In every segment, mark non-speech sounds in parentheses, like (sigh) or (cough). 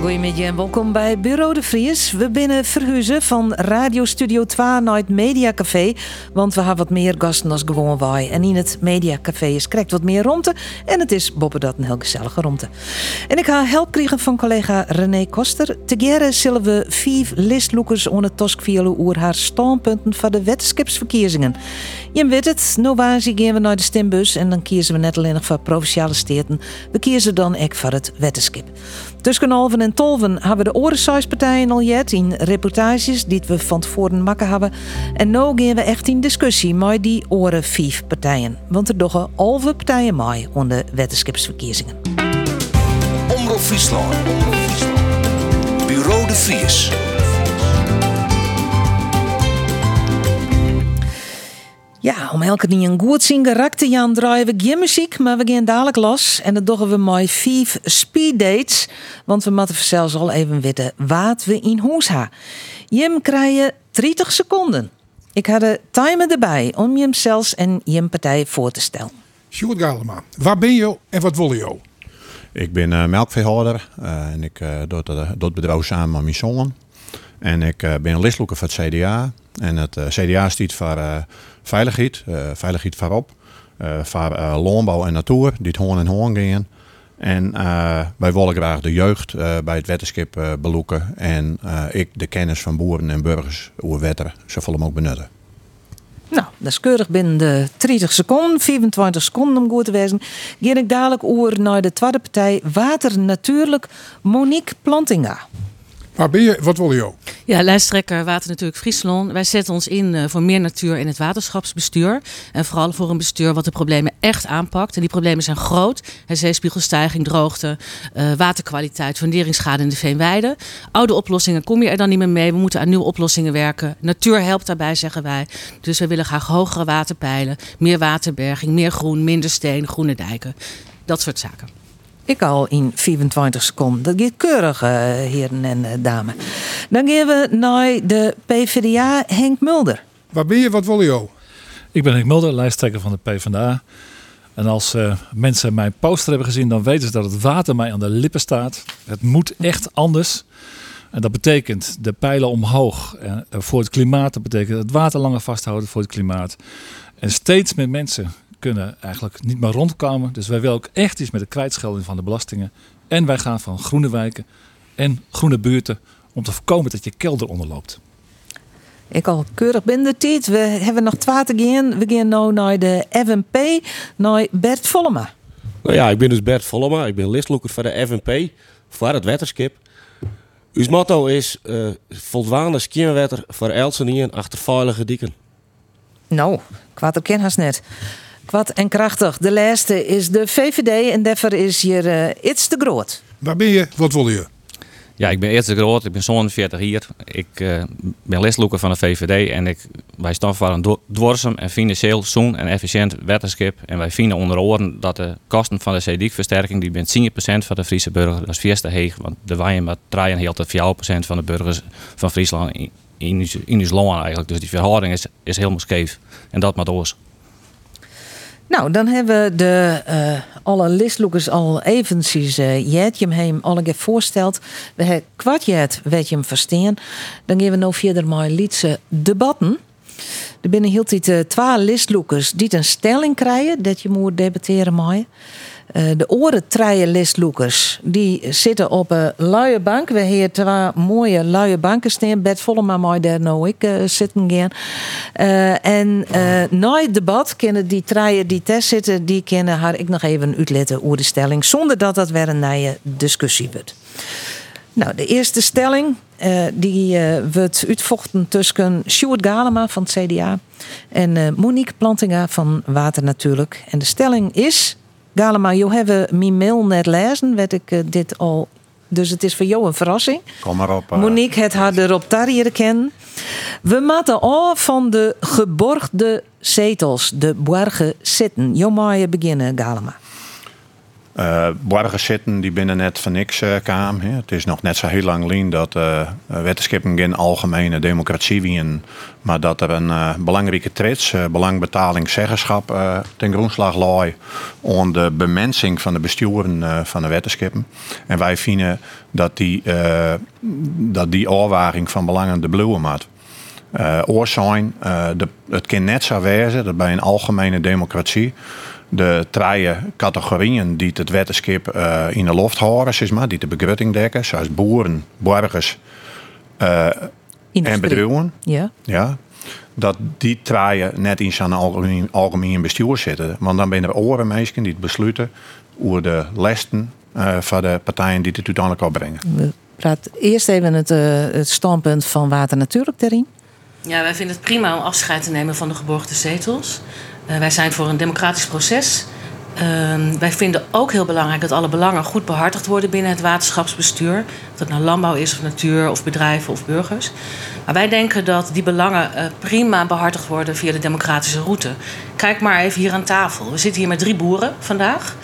Goedemiddag en welkom bij Bureau de Vries. We binnen verhuizen van Radio Studio 2 naar het Media Café. Want we hebben wat meer gasten als gewoon wij. En in het Media Café is correct wat meer romte. En het is boppen dat een heel gezellige romte. En ik ga help krijgen van collega René Koster. Tegere zullen we vijf listloekers onder tosk oer haar standpunten van de wetenschapsverkiezingen. Je weet het, nou gaan we naar de stembus en dan kiezen we net alleen nog voor provinciale steden. We kiezen dan ook voor het wetenschap. Tussen Alven en Tolven hebben we de Orensize-partijen al jet in reportages die we van tevoren makken hebben. En nu gaan we echt in discussie met die oren vijf partijen. Want er doggen alve partijen mee onder de wetenschapsverkiezingen. Omroep. Bureau de Vries. Ja, om elke niet een goed zien karakter Jan draaien we geen muziek, maar we gaan dadelijk los. En dat doen we met vijf speed dates. Want we moeten zelfs al even weten wat we in huis hebben. Jim krijg 30 seconden. Ik had de timer erbij om je zelfs en je partij voor te stellen. Sjoerd Galema, waar ben je en wat wil je? Ik ben uh, melkveehouder uh, en ik uh, doe, het bedrijf samen met mijn zoon. En ik ben listloeker voor het CDA. En het CDA staat voor veiligheid, veiligheid voorop. voor landbouw en natuur, die het hoorn en hoorn gaan. En wij willen graag de jeugd bij het wetenschap beloeken. En ik de kennis van boeren en burgers over wetter zoveel ook benutten. Nou, dat is keurig binnen de 30 seconden, 24 seconden om goed te wezen. Ga ik dadelijk over naar de tweede partij Water Natuurlijk, Monique Plantinga. Waar ben je? Wat wil je? Ja, lijsttrekker Water Natuurlijk Friesland. Wij zetten ons in eh, voor meer natuur in het waterschapsbestuur. En vooral voor een bestuur wat de problemen echt aanpakt. En die problemen zijn groot. Zeespiegelstijging, droogte, uh, waterkwaliteit, funderingsschade in de veenweide. Oude oplossingen kom je er dan niet meer mee. We moeten aan nieuwe oplossingen werken. Natuur helpt daarbij, zeggen wij. Dus we willen graag hogere waterpeilen, meer waterberging, meer groen, minder steen, groene dijken. Dat soort zaken. Ik al in 24 seconden. Dat gaat keurig, uh, heren en uh, dames. Dan gaan we naar de PvdA Henk Mulder. Waar ben je? Wat wil je? Ik ben Henk Mulder, lijsttrekker van de PvdA. En als uh, mensen mijn poster hebben gezien, dan weten ze dat het water mij aan de lippen staat. Het moet echt anders. En dat betekent de pijlen omhoog voor het klimaat. Dat betekent het water langer vasthouden voor het klimaat. En steeds meer mensen kunnen eigenlijk niet meer rondkomen. Dus wij willen ook echt iets met de kwijtschelding van de belastingen. En wij gaan van groene wijken en groene buurten om te voorkomen dat je kelder onderloopt. Ik al keurig binnen de tijd. We hebben nog twee te gaan. We gaan nu naar de FNP, naar Bert Vollema. Nou ja, ik ben dus Bert Vollema. Ik ben listloeker voor de FNP, voor het wetenschap. Uw motto is uh, voldwaande skienwetter voor Elsenien achter veilige dieken. Nou, kwaad ook ken net. Kwad en krachtig. De laatste is de VVD en daarvoor is hier uh, iets te groot. Waar ben je? Wat wil je? Ja, ik ben eerst groot. Ik ben zo'n 40 hier. Ik uh, ben listloeker van de VVD en ik, wij staan voor een dwarsem en financieel zoen en efficiënt wetenschap. En wij vinden onder oren dat de kosten van de CDIC-versterking, die bent 10% van de Friese burger, dat is veel te heeg. Want de wij maar draaien heel tot 4% van de burgers van Friesland in, in, in ons land eigenlijk. Dus die verhouding is, is helemaal scheef. En dat maar door. Nou, dan hebben we de, uh, alle listloekers al eventjes uh, jet je hem alle keer voorsteld. We hebben kwartjet weet je hem verstaan. Dan gaan we nou verder met lietse debatten. Er binnen hield dit uh, twee listloekers die een stelling krijgen dat je moet debatteren met. Uh, de oren treien die zitten op een luie bank. We hebben twee mooie luie banken staan. Volle maar mooi daar nou ik uh, zitten gaan. Uh, en na het debat kunnen die treien die test zitten, die kunnen haar ik nog even uitletten over de stelling, zonder dat dat weer een nieuwe discussie wordt. Nou, de eerste stelling die wordt uitvochten tussen Sjoerd Galema van het CDA en Monique Plantinga van Water Natuurlijk. En de stelling is Galema, je hebt mijn mail net lezen, weet ik uh, dit al. Dus het is voor jou een verrassing. Kom maar op. Uh... Monique het haar erop tarrieren kennen. We maken af van de geborgde zetels, de borgen zitten. Jo je beginnen, Galema. Borgers zitten die binnen net van niks eh kwamen. hè. Het is nog net zo heel lang geleden dat eh wetenschappen geen algemene democratie wien, maar dat er een belangrijke trits, belangbetaling, zeggenschap ten grondslag lag aan de bemensing van de besturen van de wetenschappen. En wij vinden dat die, dat die afwaging van belangen de bloeien maat. Uh, het kan net zo wezen dat bij een algemene democratie de drie categorieën die het wetenschap eh, in de loft houden, zeg maar, die de begrutting dekken, zoals boeren, burgers eh, en bedrijven, Ja. ja, dat die draaien net in zo'n algemeen, algemeen bestuur zitten. Want dan zijn er oren mensen die het besluiten over de lesten eh, van de partijen die het uiteindelijk opbrengen. We praten eerst even het, het standpunt van Water Natuurlijk erin. Ja, wij vinden het prima om afscheid te nemen van de geborgde zetels. Eh, wij zijn voor een democratisch proces. Ehm, wij vinden ook heel belangrijk dat alle belangen goed behartigd worden binnen het waterschapsbestuur. Of dat nou landbouw is, of natuur, of bedrijven of burgers. Maar wij denken dat die belangen eh, prima behartigd worden via de democratische route. Kijk maar even hier aan tafel. We zitten hier met drie boeren vandaag.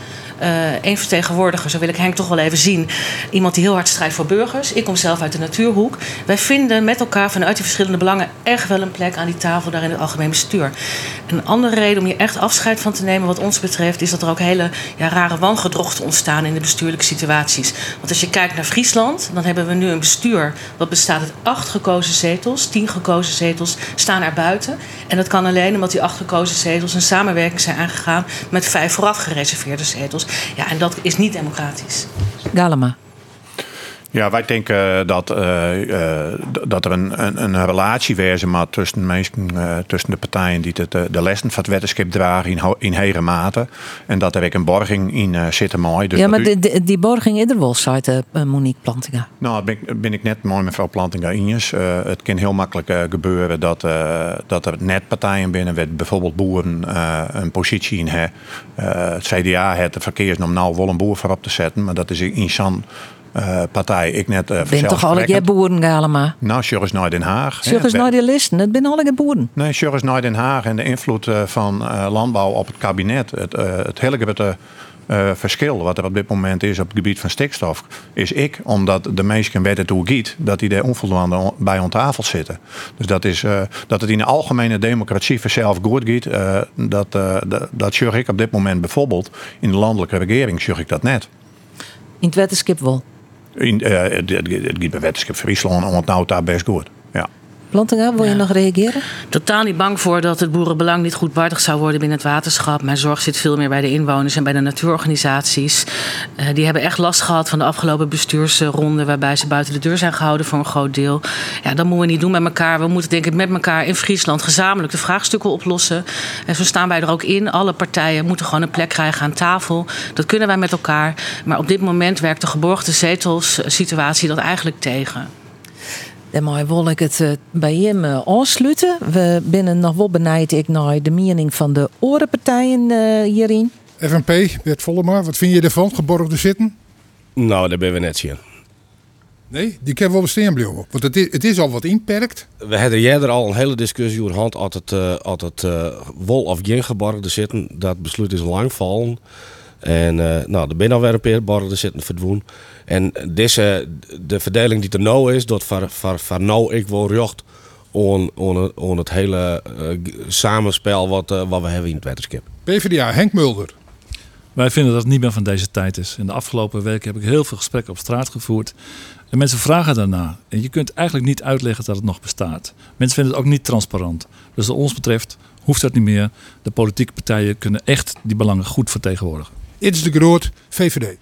Eén vertegenwoordiger, zo wil ik Henk toch wel even zien. Iemand die heel hard strijdt voor burgers. Ik kom zelf uit de natuurhoek. Wij vinden met elkaar vanuit die verschillende belangen echt wel een plek aan die tafel daar in het algemeen bestuur. Een andere reden om hier echt afscheid van te nemen, wat ons betreft, is dat er ook hele ja, rare wangedrochten ontstaan in de bestuurlijke situaties. Want als je kijkt naar Friesland, dan hebben we nu een bestuur dat bestaat uit acht gekozen zetels. Tien gekozen zetels staan er buiten. En dat kan alleen omdat die acht gekozen zetels een samenwerking zijn aangegaan met vijf vooraf gereserveerde zetels. Ja, en dat is niet democratisch. Galema. Ja, wij denken dat, eh, eh, dat er een, een, een relatie wezen moet tussen, de mensen, eh, tussen de partijen die het, eh, de lessen van het wetenschap dragen in, in hege mate. En dat er ook een borging in zit mooi. Dus ja, maar u- die, die, borging is er wel, zei de, Monique Plantinga. Nou, ben ik, ben ik net mooi mevrouw Plantinga Injes. Het kan heel makkelijk gebeuren dat, dat er net partijen binnen, bijvoorbeeld boeren, een positie in hebben. Het CDA heeft de verkeers om nou wel een boer voorop te zetten, maar dat is in zo'n eh, partij ik net uh, Ben toch alle jij boeren, Galema? Nou, Sjur is naar Den Haag. Zeg We- naar die listen, het zijn alle boeren. Nee, Sjur is naar Den Haag en de invloed eh, van eh, landbouw op het kabinet. Het, eh, het hele grote eh, verschil wat er op dit moment is op het gebied van stikstof, is ik, omdat de mensen weten hoe giet, dat die er onvoldoende on- bij aan tafel zitten. Dus dat is eh, dat het in de algemene democratie vanzelf goed giet, eh, dat, eh, dat, ik op dit moment bijvoorbeeld in de landelijke regering, zorg ik dat net. In het wetenschap wel. In, eh, het, het, het wetenschap Friesland, het nou daar best goed. Plantinga, wil je nog reageren? Totaal niet bang voor dat het boerenbelang niet goed behartigd zou worden binnen het waterschap. Mijn zorg zit veel meer bij de inwoners en bij de natuurorganisaties. Eh, die hebben echt last gehad van de afgelopen bestuursronde, waarbij ze buiten de deur zijn gehouden voor een groot deel. Ja, dat moeten we niet doen met elkaar. We moeten denk ik met elkaar in Friesland gezamenlijk de vraagstukken oplossen. En zo staan wij er ook in. Alle partijen moeten gewoon een plek krijgen aan tafel. Dat kunnen wij met elkaar. Maar op dit moment werkt de geborgde zetels eh, situatie dat eigenlijk tegen. Daarmee wil ik het eh, bij hem eh, afsluiten. We binnen nog wel benijd ik naar de mening van de orenpartijen eh hierin. FNP, Bert Vollema, wat vind je ervan? Geborgde zitten? Nou, daar ben we net zien. Nee, die kan wel bestaan blijven. Want het is, het is al wat inperkt. We hadden eerder al een hele discussie over hand eh, als het eh, wol of geen geborgde zitten. Dat besluit is lang vallen. En eh, nou, er zijn alweer een paar borgde zitten verdwoen. En deze, de verdeling die er nou is, dat voor, voor, voor nou ik wel on, on, on het hele eh, samenspel wat, eh, wat we hebben in het wetenschap. PvdA, Henk Mulder. Wij vinden dat het niet meer van deze tijd is. In de afgelopen weken heb ik heel veel gesprekken op straat gevoerd. En mensen vragen daarna. En je kunt eigenlijk niet uitleggen dat het nog bestaat. Mensen vinden het ook niet transparant. Dus wat ons betreft hoeft dat niet meer. De politieke partijen kunnen echt die belangen goed vertegenwoordigen. Is de groot VVD.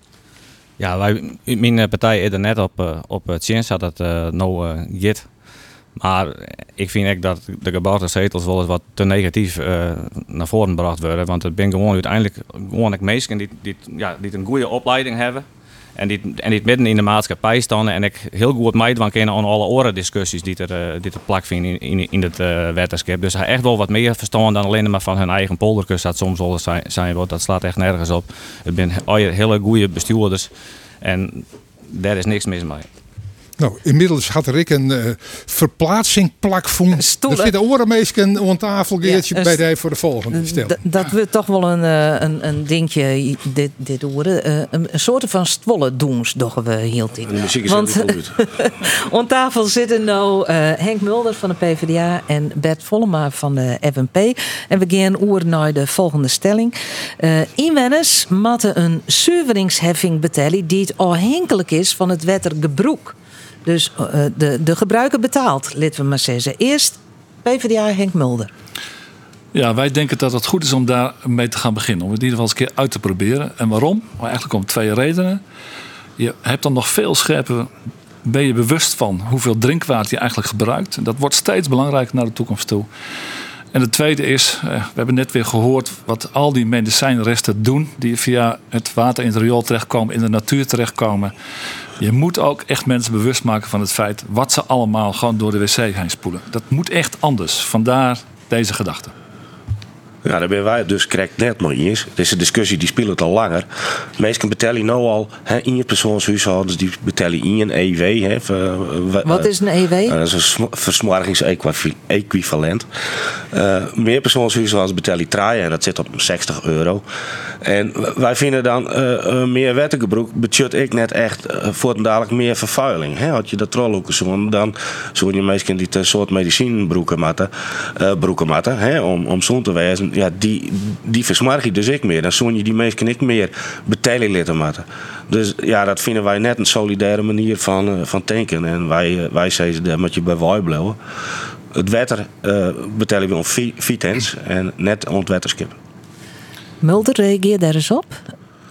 Ja, wij, mijn eh, partij is er net op, eh, op het chance dat het eh nou eh git. Maar ik vind echt dat de gebouwde zetels wel eens wat te negatief eh, naar voren gebracht worden. Want het ben gewoon uiteindelijk gewoon mensen die, die, ja, die een goede opleiding hebben. En die, en die midden in de maatschappij staan. En ik heel goed meedoen kennen aan alle oren discussies die er, eh, die er in, in, in het eh wetenschap. Dus hij echt wel wat meer verstaan dan alleen maar van hun eigen polderkus. Dat soms wel zijn, zijn. Dat slaat echt nergens op. Het zijn hele goede bestuurders. En daar is niks mis mee. Nou, inmiddels had er ik een eh verplaatsingplak van. Stoelen. Er zitten orenmeesken aan tafel Geertje, Ja, bij een de voor de volgende stel. Dat wordt toch wel een, eh, een, een dingetje, dit, dit horen. Eh, een, een soort van stwolle doens, doch we heel dit. De muziek is Want-. Aan (laughs) tafel zitten nou eh, Henk Mulder van de PvdA en Bert Vollema van de FNP. En we gaan oer naar de volgende stelling. Eh inwoners moeten een zuiveringsheffing betalen die het afhankelijk is van het wettergebroek. Dus eh, de, de gebruiker betaalt, laten we maar zeggen. Eerst PvdA Henk Mulder. Ja, wij denken dat het goed is om daar mee te gaan beginnen. Om het in ieder geval eens een keer uit te proberen. En waarom? Maar eigenlijk om twee redenen. Je hebt dan nog veel scherper. Ben je bewust van hoeveel drinkwater je eigenlijk gebruikt. Dat wordt steeds belangrijker naar de toekomst toe. En het tweede is, eh, we hebben net weer gehoord wat al die medicijnresten doen. Die via het water in het riool terechtkomen, in de natuur terechtkomen. Je moet ook echt mensen bewust maken van het feit wat ze allemaal gewoon door de wc heen spoelen. Dat moet echt anders. Vandaar deze gedachte. Ja, daar ben wij het dus correct net nog eens. Deze discussie die speelt al langer. Mensen betalen nou al hè, in je persoonshuishoudens, die betalen in een EW. Hè, eh, Wat is een EW? eh, dat is een sm- versmorgingsequivalent. Eh meer persoonshuishoudens betalen draaien en dat zit op 60 euro. En wij vinden dan eh, eh, meer wettengebroek budget ik net echt eh, voor dadelijk meer vervuiling. Hè? Had je dat trol ook zo, dan zou je mensen die een soort medicijnbroeken matten, eh, broeken matten, hè? om, om zo'n te wijzen. Ja, die, die versmarg je dus ik meer. Dan zou je die mensen ik meer betalen laten. Dus ja, dat vinden wij net een solidaire manier van, eh, van tanken. En wij, eh, wij zeggen dat je bij wij. Het wetter eh betalen we om vitens en net om het wetterskip. Mulder, reageer daar eens op.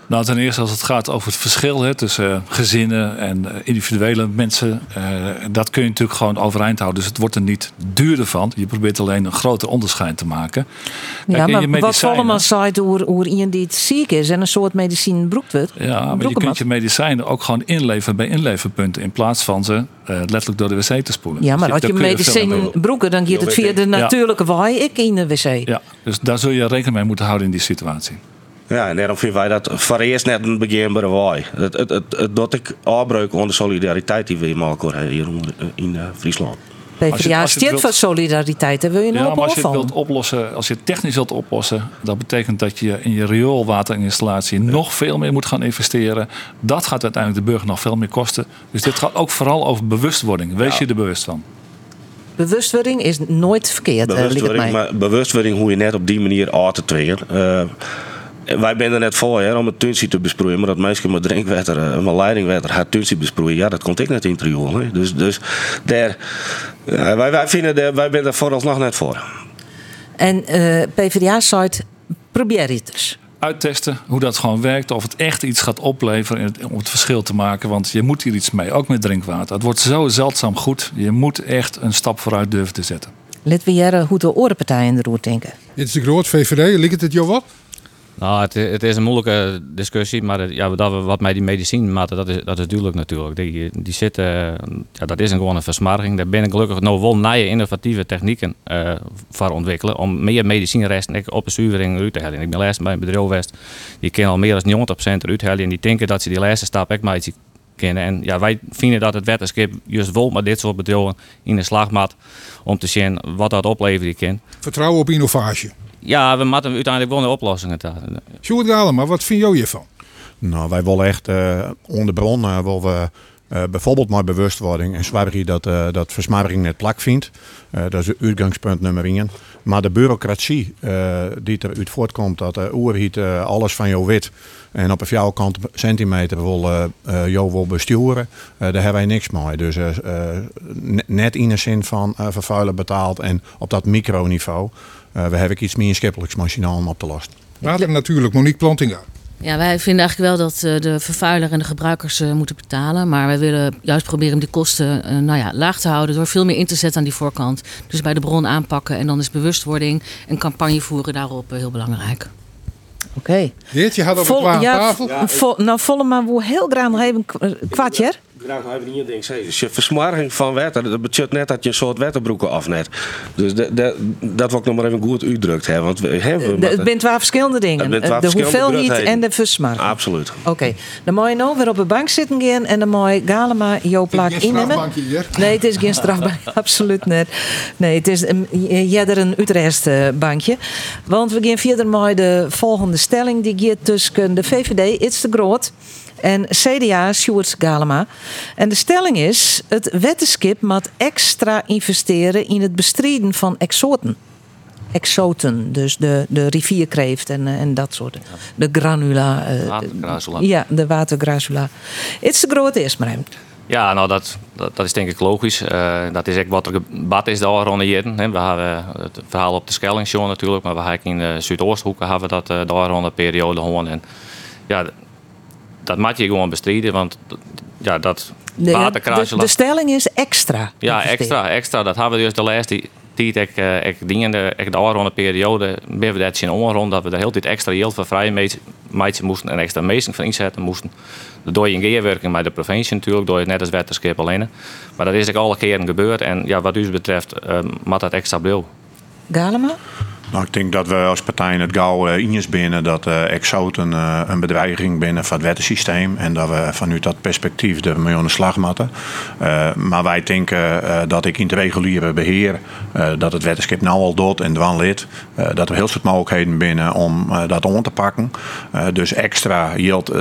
Nou, ten eerste als het gaat over het verschil hè, tussen eh, gezinnen en eh, individuele mensen. eh, dat kun je natuurlijk gewoon overeind houden. Dus het wordt er niet duurder van. Je probeert alleen een groter onderscheid te maken. Kijk, Ja, je maar wat allemaal zei hoe, hoe iemand die het ziek is en een soort medicijn broekt wordt. Ja, maar je kunt je medicijnen ook gewoon inleveren bij inleverpunten. In plaats van ze eh, letterlijk door de wc te spoelen. Ja, maar Dus als je medicijn broeken, dan gaat het via de natuurlijke waai. Ik in de wc. Ja, dus daar zul je rekening mee moeten houden in die situatie. Ja, en daarom vinden wij dat voor eerst net een beginbare waai. Het, het, het, het dat ik afbreuk onder solidariteit die we Malkor hebben hier in eh, Friesland. Als je- PvdA wilt- voor solidariteit. Daar wil je Ja, nou maar op als je het wilt van. oplossen, als je het technisch wilt oplossen, dat betekent dat je in je rioolwaterinstallatie nog veel meer moet gaan investeren. Dat gaat uiteindelijk de burger nog veel meer kosten. Dus dit gaat ook vooral over bewustwording. Wees je er bewust van. Bewustwording is nooit verkeerd, eh, Bewustwording, mij. maar bewustwording hoe je net op die manier aan te. Eh, wij zijn er net voor hè, om het tuinsie te besproeien, maar dat meisje met drinkwater, eh, met leidingwater, haar tuinsie besproeien, ja, dat komt ik net in het riool. hè. Dus, dus daar, ja, wij, wij, vinden daar, wij zijn er vooralsnog net voor. En eh, PvdA zei probeer het eens. Uittesten hoe dat gewoon werkt, of het echt iets gaat opleveren in het- om het verschil te maken. Want je moet hier iets mee, ook met drinkwater. Het wordt zo zeldzaam goed. Je moet echt een stap vooruit durven te zetten. Laten we jaren hoe de orenpartijen in de roer denken. Dit is de groot VVD. Ligt het jou wat? Nou, het, is een moeilijke discussie, maar ja, dat wat met die medicijn maten, dat is, dat is duidelijk natuurlijk. Die, die zitten, ja, dat is een gewoon een versmarging. Daar ben ik gelukkig nog wel nieuwe innovatieve technieken eh voor ontwikkelen om meer medicijnresten op de zuivering uit te halen. Ik ben laatst bij een bedrijf West, die kennen al meer dan 90% eruit halen en die denken dat ze die laatste stap ook maar iets kennen. En ja, wij vinden dat het wetenschap juist wel met dit soort bedrijven in de slag maakt om te zien wat dat oplevert. Vertrouwen op innovatie. Ja, we moeten uiteindelijk wel een oplossingen te Sjoerd Galema, wat vind jij hiervan? Nou, wij willen echt eh onder de bron eh, willen we eh, bijvoorbeeld maar bewustwording en zorgen dat, eh dat versmadering net plak vindt. Eh, dat is het uitgangspunt nummer 1. Maar de bureaucratie eh, die eruit voortkomt, dat de oerhiet alles van jou weet en op een vierkante centimeter wil, jou wil besturen, eh, daar hebben wij niks mee. Dus ne- net in de zin van eh, vervuilen betaald en op dat microniveau. Eh we hebben iets meer schippelijks machinaal om op te lossen. Water natuurlijk, Monique Plantinga. Ja, wij vinden eigenlijk wel dat eh, de vervuiler en de gebruikers eh, moeten betalen. Maar wij willen juist proberen om die kosten eh, nou ja, laag te houden door veel meer in te zetten aan die voorkant. Dus bij de bron aanpakken en dan is bewustwording en campagne voeren daarop heel belangrijk. Oké. Geertje had op Vol- ja, tafel. vo- nou, volle maar we heel graag nog even een kwartje. Graag nog even één ding zeggen. Dus je versmarging van wetter, dat betekent net dat je een soort wetterbroeken afnet. Dus de, de, dat wil ik nog maar even goed uitdrukt hebben. Want we, De- moeten- Het zijn twee verschillende dingen. Twee de verschillende hoeveelheid en de versmarking. Absoluut. Oké, dan moet je nou weer op de bank zitten gaan en dan moet je Galema jouw plak geen innemen. strafbankje hier. Nee, het is geen strafbank, (laughs) absoluut niet. Nee, het is een, jeder een Utrecht eh, bankje. Want we gaan verder met de volgende stelling. Die gaat tussen de VVD, It's te groot, en CDA, Sjoerd Galema. En de stelling is, het wetenschap moet extra investeren in het bestrijden van exoten. Exoten, dus de, de rivierkreeft en, eh, en dat soort. De granula. eh, Watergrazula. Ja, de watergrazula. It's te groot is maar hem. Ja, nou dat, dat, dat is denk ik logisch. Eh, dat is ook wat er gebad is de jaren. hè. We hebben het verhaal op de Schelling show natuurlijk, maar we hebben in de Zuidoosthoeken hebben we dat daar rond de periode gewoon. En ja, dat moet je gewoon bestrijden, want ja, dat De, de, stelling is extra. Ja, extra, extra. Dat hebben we dus de laatste tijd, ik, eh, ik dingen, de, ik de periode, ben we dat zien onrond dat we de hele tijd extra geld voor vrije meid- meidjes moesten en extra meesten van inzetten moesten. Dat doe je in geerwerking met de provincie natuurlijk, doe je het net als wetenschap alleen. Maar dat is ook alle keren gebeurd en ja, wat u betreft uh, moet dat extra blijven. Galema? Nou, ik denk dat we als partij in het gauw uh, injes binnen dat uh, exoten uh, een bedreiging binnen van het wettensysteem. En dat we vanuit dat perspectief de miljoenen slag moeten. Uh, maar wij denken dat ik in het reguliere beheer, dat het wetenschap nou al doet en dwan lid, dat er heel veel mogelijkheden binnen om dat aan te pakken. Dus extra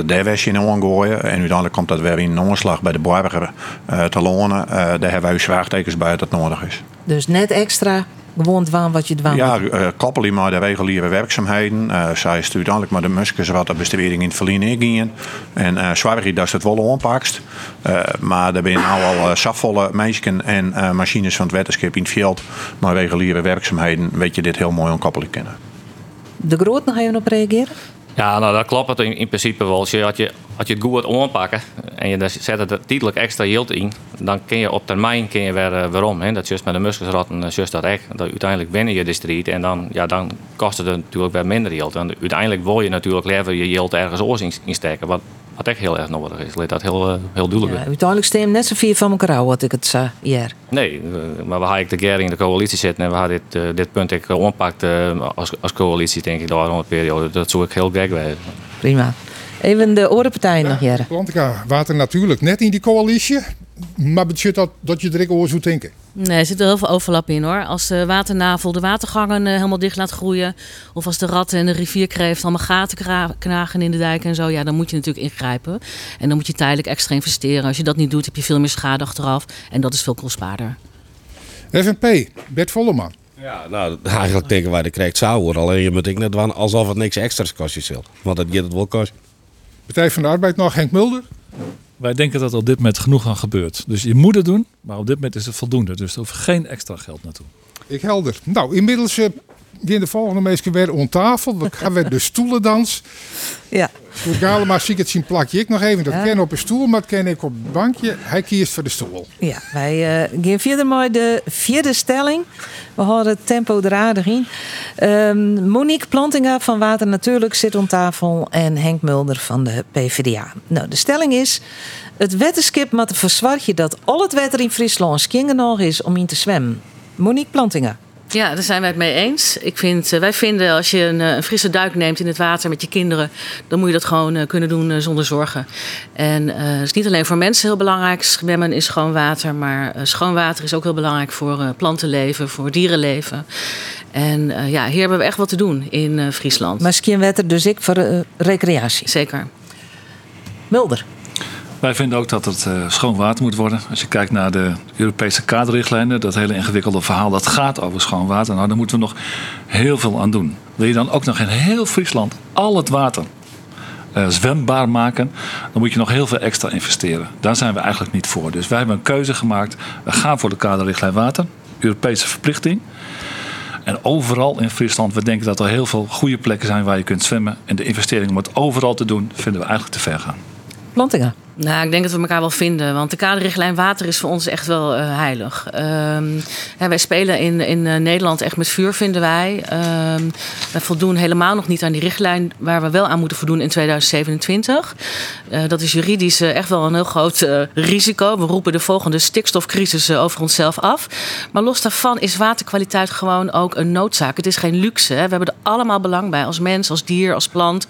daar was in aangooien. En uiteindelijk komt dat weer in een omslag bij de burger uh, te lonen. Daar hebben wij zwaartekens bij dat nodig is. Dus net extra gewoon dwaan wat je dwaan Ja, uh, koppel je maar de reguliere werkzaamheden. Uh, zij is uiteindelijk maar de muskers wat de bestrijding in het verliezen gingen. En uh, zorg je dat ze het wel aanpakt. Uh, maar er zijn nou al uh, zafvolle mensen en machines van het wetenschap in het veld. Maar reguliere werkzaamheden weet je dit heel mooi onkoppelen kennen. De Groot nog even op reageren? Ja, nou dat klopt in, in principe wel. Als je, als, je, als je het goed aanpakken en je zet er tijdelijk extra yield in, dan kun je op termijn kun je weer, uh, waarom. Hè? Dat juist met de muskusratten, uh, juist dat echt. Uiteindelijk binnen je district en dan, ja, dan kost het natuurlijk weer minder yield. En uiteindelijk wil je natuurlijk liever je yield ergens oors in, insteken, wat, wat echt heel erg nodig is. Laat dat heel, uh, heel duidelijk ja, Uiteindelijk stem net zoveel van elkaar af, wat ik het zei hier. Nee, maar we hadden de keer in de coalitie zitten en we hadden dit, uh, dit punt ik uh, als, als coalitie, denk ik, de periode. Dat zou ik heel gek wezen. Prima. Even de orenpartij ja, nog, Jere. Plantica, water natuurlijk net in die coalitie. Maar betekent dat dat je er ook over zou denken? Nee, er zit er heel veel overlap in hoor. Als de waternavel de watergangen uh, helemaal dicht laat groeien. Of als de ratten en de rivierkreeft allemaal gaten knagen in de dijk en zo. Ja, dan moet je natuurlijk ingrijpen. En dan moet je tijdelijk extra investeren. Als je dat niet doet, heb je veel meer schade achteraf. En dat is veel kostbaarder. FNP, Bert Volleman. Ja, nou, (laughs) eigenlijk denken wij dat krijgt zout. Alleen je moet ik net doen alsof het niks extra's kost jezelf. Want dat gaat het wel kost. Partij van de Arbeid nog, Henk Mulder. Wij denken dat er op dit moment genoeg aan gebeurt. Dus je moet het doen, maar op dit moment is het voldoende. Dus er hoeft geen extra geld naartoe. Ik helder. Nou, inmiddels uh, gaan de volgende mensen weer om tafel. We gaan weer de stoelendans. Ja. Voor Galema zie ik het zien plakje ik nog even. Dat ja. ken op een stoel, maar dat ken ik op het bankje. Hij kiest voor de stoel. Ja, wij uh, gaan verder met de vierde stelling. We houden het tempo er aardig in. Um, Monique Plantinga van Water Natuurlijk zit om tafel. En Henk Mulder van de PvdA. Nou, de stelling is... Het wetenschap moet verzwartje dat al het water in Friesland nog is om in te zwemmen. Monique Plantinga. Ja, daar zijn wij het mee eens. Ik vind, wij vinden als je een, een, frisse duik neemt in het water met je kinderen, dan moet je dat gewoon uh, kunnen doen zonder zorgen. En uh, het is niet alleen voor mensen heel belangrijk. Zwemmen is schoon water, maar schoon water is ook heel belangrijk voor plantenleven, voor dierenleven. En ja, hier hebben we echt wat te doen in Friesland. Maar skiënwetter dus ik voor recreatie. Zeker. Mulder. Wij vinden ook dat het uh, schoon water moet worden. Als je kijkt naar de Europese kaderrichtlijnen, dat hele ingewikkelde verhaal dat gaat over schoon water. Nou, daar moeten we nog heel veel aan doen. Wil je dan ook nog in heel Friesland al het water uh, zwembaar maken, dan moet je nog heel veel extra investeren. Daar zijn we eigenlijk niet voor. Dus wij hebben een keuze gemaakt. We gaan voor de kaderrichtlijn water, Europese verplichting. En overal in Friesland, we denken dat er heel veel goede plekken zijn waar je kunt zwemmen. En de investering om het overal te doen, vinden we eigenlijk te ver gaan. Plantinga. Nou, ik denk dat we elkaar wel vinden. Want de kaderrichtlijn water is voor ons echt wel uh, heilig. Um, ja, wij spelen in, in uh, Nederland echt met vuur, vinden wij. Um, wij voldoen helemaal nog niet aan die richtlijn waar we wel aan moeten voldoen in 2027. Uh, dat is juridisch echt wel een heel groot risico. We roepen de volgende stikstofcrisis over onszelf af. Maar los daarvan is waterkwaliteit gewoon ook een noodzaak. Het is geen luxe. Hè. We hebben er allemaal belang bij als mens, als dier, als plant.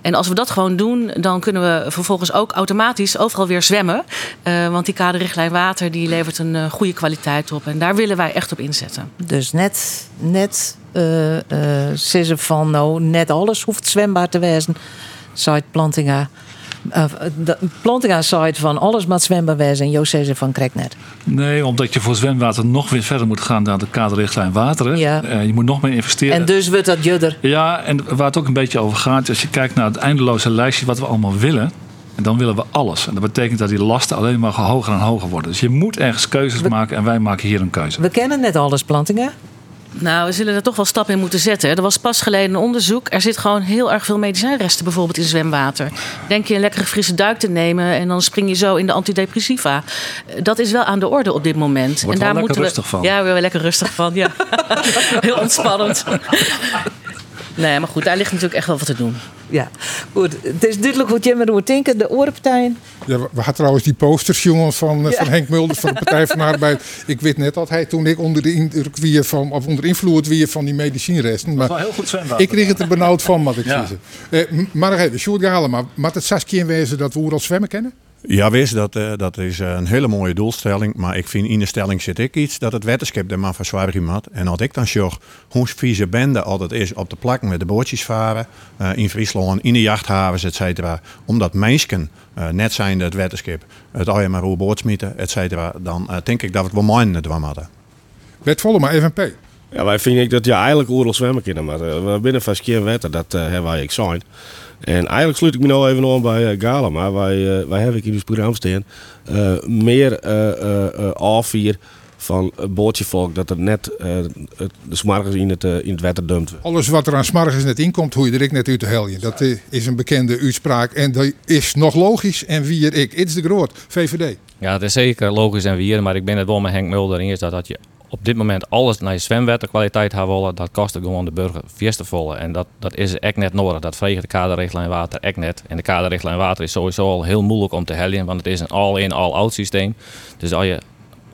En als we dat gewoon doen, dan kunnen we vervolgens ook automatisch overal weer zwemmen. Uh, want die kaderrichtlijn water die levert een uh, goede kwaliteit op. En daar willen wij echt op inzetten. Dus net, net uh, ze van nou, net alles hoeft zwembaar te wezen. Site Plantinga. Uh, de Plantinga site van alles maar zwembaar wezen en Joost ze van krijgt net. Nee, omdat je voor zwemwater nog weer verder moet gaan dan de kaderrichtlijn water. Ja. Uh, je moet nog meer investeren. En dus wordt dat judder. Ja, en waar het ook een beetje over gaat, als je kijkt naar het eindeloze lijstje wat we allemaal willen. En dan willen we alles. En dat betekent dat die lasten alleen maar hoger en hoger worden. Dus je moet ergens keuzes maken en wij maken hier een keuze. We kennen net alles, plantingen. Nou, we zullen er toch wel stappen in moeten zetten. Er was pas geleden een onderzoek. Er zit gewoon heel erg veel medicijnresten bijvoorbeeld in zwemwater. Denk je een lekkere frisse duik te nemen en dan spring je zo in de antidepressiva. Dat is wel aan de orde op dit moment. Wordt en daar moeten we, rustig van. Ja, we lekker rustig van. Ja. (laughs) heel ontspannend. Nee, maar goed, daar ligt natuurlijk echt wel wat te doen. Ja, goed. Het is duidelijk hoe Jim erover denken. De orenpartijen. Ja, we hadden trouwens die posters, jongen, van, ja. van Henk Mulders van de Partij van de Arbeid. Ik weet net dat hij toen ik onder de indruk weer van, of onder invloed weer van die medicijnresten. Maar dat was wel heel goed. Ik kreeg het er benauwd van, wat ik ja. zeggen. Uh, maar nog even, Sjoerd Galema, maar het Saskia in wezen dat we al zwemmen kennen? Ja, wist dat, uh, dat is een hele mooie doelstelling. Maar ik vind in de stelling zit ik iets dat het wetenschap er maar verzwaring maakt. En als ik dan zorg hoe vieze bende altijd is op de plak met de bootjes varen. Uh, in Friesland, in de jachthavens, et cetera. Omdat mensen uh, net zijn het wetenschap het al maar hoe boordsmieten, et cetera. Dan denk ik dat we het wel mijn het hadden. Wet volle maar FNP. Ja, wij vinden ik dat je eigenlijk oorlog zwemmen kunnen. Maar we binnen vast keer wetten, dat hebben wij ik zijn. En eigenlijk sluit ik me nou even aan bij uh, Gala, maar wij, uh, wij hebben in ons programma staan uh, meer A4 van het bootjevolk dat er net de smargens in het, in het water dumpt. Alles wat er aan smargens net inkomt, hoe je er ik net uit de helje. Dat is een bekende uitspraak en dat is nog logisch. En wie er ik, is de groot, VVD. Ja, het is zeker logisch en wie maar ik ben het wel met Henk Mulder eens dat, dat je op dit moment alles naar je zwemwetterkwaliteit gaan willen, dat kost gewoon de burger volle. En dat, dat is echt net nodig. Dat vreegt de kaderrichtlijn water echt net. En de kaderrichtlijn water is sowieso al heel moeilijk om te helden, want het is een all-in, all-out systeem. Dus als je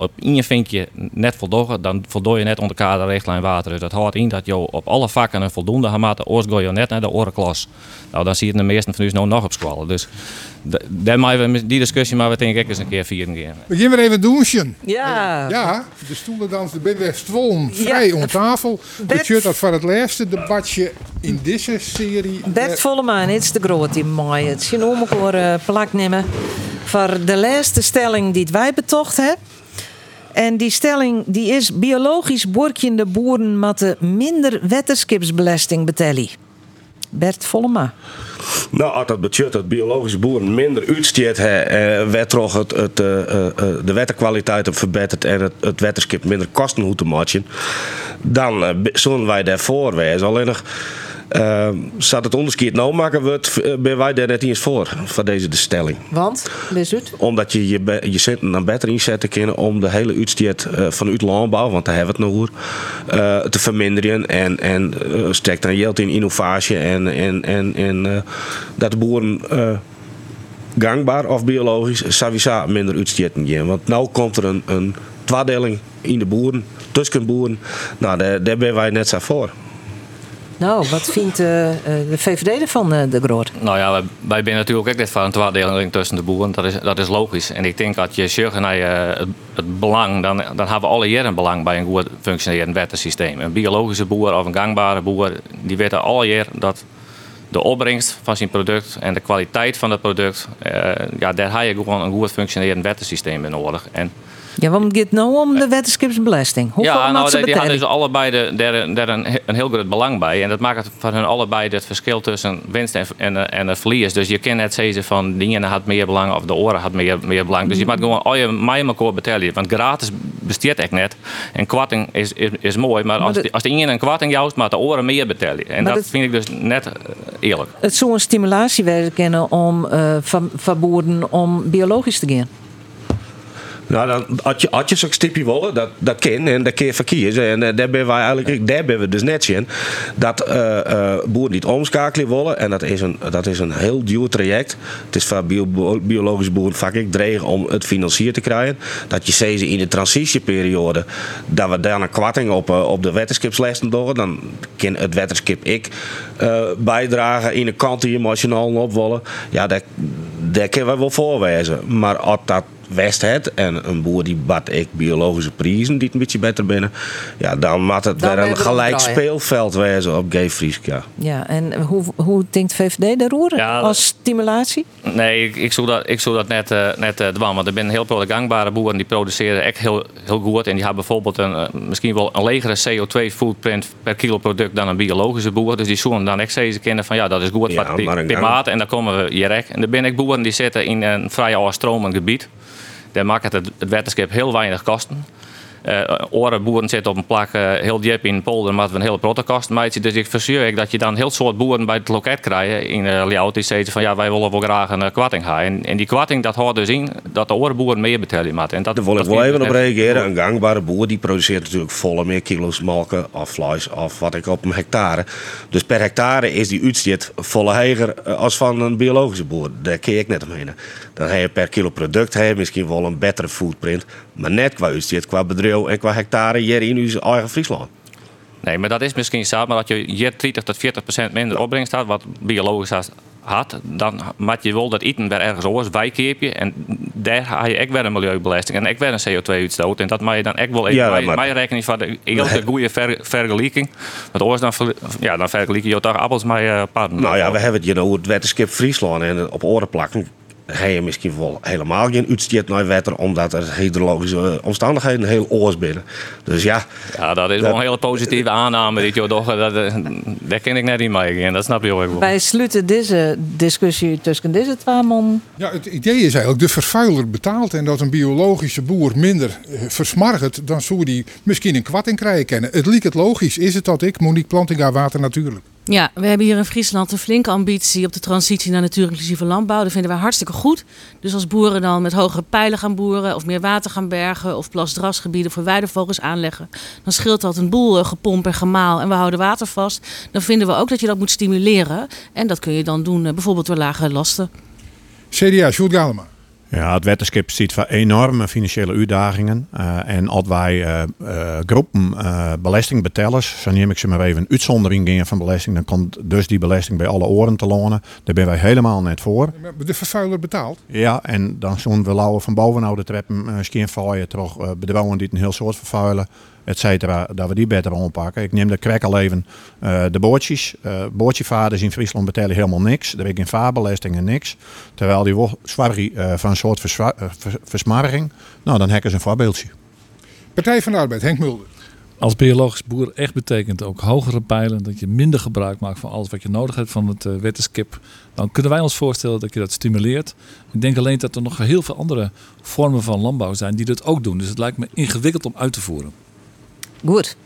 op één vinkje net voldoen, dan voldoe je net onder kaderrichtlijn water. Dus dat houdt in dat je op alle vakken een voldoende gaat oors je net naar de orenklas. Nou, dan zie je de meeste van u nou nog op squallen. Dus we die discussie maar we denk ik eens een keer vieren. Keer. Begin weer even douchen. Ja. Ja, de stoelendans, de Bidwestwollen vrij ja. om tafel. Het shirt dat voor het laatste debatje in deze serie. Bert Vollemaan, het is de groot in mei. Het zien om elkaar plak nemen. Voor de laatste stelling die wij betocht hebben. En die stelling die is biologisch borkjende boeren moeten minder wetenschapsbelasting betellen. Bert Vollema. Nou, als dat budget dat biologische boeren minder uitsteert, eh, werd toch het, het, uh, uh, de wetterkwaliteit verbeterd en het, het wetenschap minder kosten moeten maken, dan zullen wij daarvoor wezen. Alleen nog. Uh, zat het onderscheid nou maken, wordt, ben wij daar net eens voor, voor deze de stelling. Want? Het? Omdat je je, je centen dan beter inzetten kunnen om de hele uitstoot uh, van uit landbouw, want daar hebben we het nog over, uh, te verminderen. En, en strekt dan geld in innovatie en, en, en, en dat de boeren gangbaar of biologisch sowieso minder uitstoten gaan. Want nu komt er een, een tweedeling in de boeren, tussen boeren. Nou, daar, daar ben wij net zo voor. Nou, wat vindt uh, de VVD ervan, uh, de Groot? Nou ja, wij, wij natuurlijk ook dit van een tweedeling tussen de boeren. Dat is, dat is logisch. En ik denk dat je zorgt naar het, het, belang, dan, dan hebben we alle jaren een belang bij een goed functionerend wettensysteem. Een biologische boer of een gangbare boer, die weten alle dat de opbrengst van zijn product en de kwaliteit van het product, ja, daar heb je gewoon een goed functionerend wettensysteem bij nodig. En Ja, want het gaat nou om de wetenschapsbelasting. Hoeveel ja, nou, ze die, die hadden dus allebei de, daar, daar een, een heel groot belang bij. En dat maakt van hun allebei het verschil tussen winst en, en, en het verlies. Dus je kan net zeggen van die ene had meer belang of de oren had meer, meer belang. Dus je moet gewoon al je mij elkaar betalen. Want gratis besteedt echt net. En kwarting is, is, is mooi, maar als, de- als de ene een kwarting jouwt, maar de oren meer betalen. En Maar dat dat- vind ik dus net eh, eerlijk. Het zou een stimulatie kennen om eh van, van boeren om biologisch te gaan. Nou, dan, had je, had je zo'n stipje willen, dat, dat kan en dat kun je verkiezen. En eh, daar ben wij eigenlijk, daar ben we dus net in. Dat eh, boeren niet omschakelen willen. En dat is, een, dat is een heel duur traject. Het is bio, biologisch boeren vaak ik dreig om het financierd te krijgen. Dat je ze in de transitieperiode, dat we daar een kwarting op, op de wetenschapslessen doen. Dan kan het wetenschap ik bijdragen in de kant die emotioneel op willen. Ja, daar, daar kunnen we wel voorwijzen. Maar als dat West het en een boer die bad ik biologische prijzen die het een beetje beter binnen. Ja, dan moet het Dan weer ben een gelijk draaien. speelveld wezen op Gay Frieska. Ja, en hoe, hoe denkt VVD daarover Ja, als stimulatie? Nee, ik, ik zou dat, ik zou dat net, eh, net eh, dwan. Want er zijn heel veel gangbare boeren die produceren echt heel, heel goed. En die hebben bijvoorbeeld een, eh, misschien wel een legere CO2-footprint per kilo product dan een biologische boer. Dus die zoeken dan echt ze kennen van ja, dat is goed Ja, gang- klimaat. En dan komen we hier. En er zijn ook boeren die zitten in een vrij afstromend gebied. Daar maakt het, het wetenschap heel weinig kosten. Eh andere boeren zitten op een plak eh, heel diep in de polder, maar we een hele protocast. Dus ik verzuur ik dat je dan heel soort boeren bij het loket krijgt in uh, Ljout die zeggen van ja, wij willen wel graag een eh, kwarting hebben. En, en die kwarting dat houdt dus in dat de andere boeren meer betalen moeten. En dat, Daar wil ik wel even op reageren. Een gangbare boer die produceert natuurlijk volle meer kilo's melken of vlees of wat ik op een hectare. Dus per hectare is die uitstoot volle heger eh, als van een biologische boer. Daar keer ik net omheen. Dan heb je per kilo product heb je misschien wel een betere footprint. Maar net qua uitstoot, qua bedrijf en qua hectare hier in uw eigen Friesland. Nee, maar dat is misschien zo, maar dat je hier 30 tot 40 procent minder opbrengst had, wat biologisch had- dan moet je wel dat eten weer ergens anders bijkeepje. En daar ga je ook weer een milieubelasting en ook weer een CO2-uitstoot. En dat mag je dan ook wel even Ja, bij, maar- bij rekening van de hele goede ver, vergelijking. Want anders dan, ver- ja, dan vergelijk je toch appels met uh, paden. Nou ja, we hebben het hier over het wetenschap Friesland. En op oren plakken heb je misschien wel helemaal geen uitstoot naar wetter. Omdat er hydrologische omstandigheden heel oors binnen. Dus ja, Ja, dat is wel een hele positieve aanname. Die je toch, dat, eh, daar ken ik net niet mee. En dat snap je ook wel. Wij sluiten deze discussie tussen deze twee man. Ja, het idee is eigenlijk de vervuiler betaalt en dat een biologische boer minder eh, versmargt, dan zou die misschien een kwatting krijgen kennen. Het liep het logisch, is het dat ik, Monique Plantinga, water natuurlijk. Ja, we hebben hier in Friesland een flinke ambitie op de transitie naar natuurinclusieve landbouw. Dat vinden wij hartstikke goed. Dus als boeren dan met hogere pijlen gaan boeren of meer water gaan bergen of plasdrasgebieden voor weidevogels aanleggen, dan scheelt dat een boel eh, gepomp en gemaal en we houden water vast. Dan vinden we ook dat je dat moet stimuleren. En dat kun je dan doen eh, bijvoorbeeld door lage lasten. CDA, Sjoerd Galema. Ja, het wetenschap ziet voor enorme financiële uitdagingen. Eh, en als wij eh, eh, groepen belastingbetalers, zo neem ik ze maar even een uitzondering gingen van belasting, dan komt dus die belasting bij alle oren te lonen. Daar ben wij helemaal net voor. De vervuiler betaalt. Ja, en dan zo'n we van bovenoude de treppen, uh, toch bedrijven die een heel soort vervuilen, et cetera, dat we die beter aanpakken. Ik neem de kwek al even uh, de bootjes. Uh, bootjevaders in Friesland betalen helemaal niks. Er is geen vaarbelasting en niks. Terwijl die zwaar uh, van een soort verswa- uh, vers versmarring. Nou, dan hekken ze een voorbeeldje. Partij van de Arbeid, Henk Mulder. Als biologisch boer echt betekent ook hogere pijlen, dat je minder gebruik maakt van alles wat je nodig hebt van het wetenschap, dan kunnen wij ons voorstellen dat je dat stimuleert. Ik denk alleen dat er nog heel veel andere vormen van landbouw zijn die dat ook doen. Dus het lijkt me ingewikkeld om uit te voeren. Goed.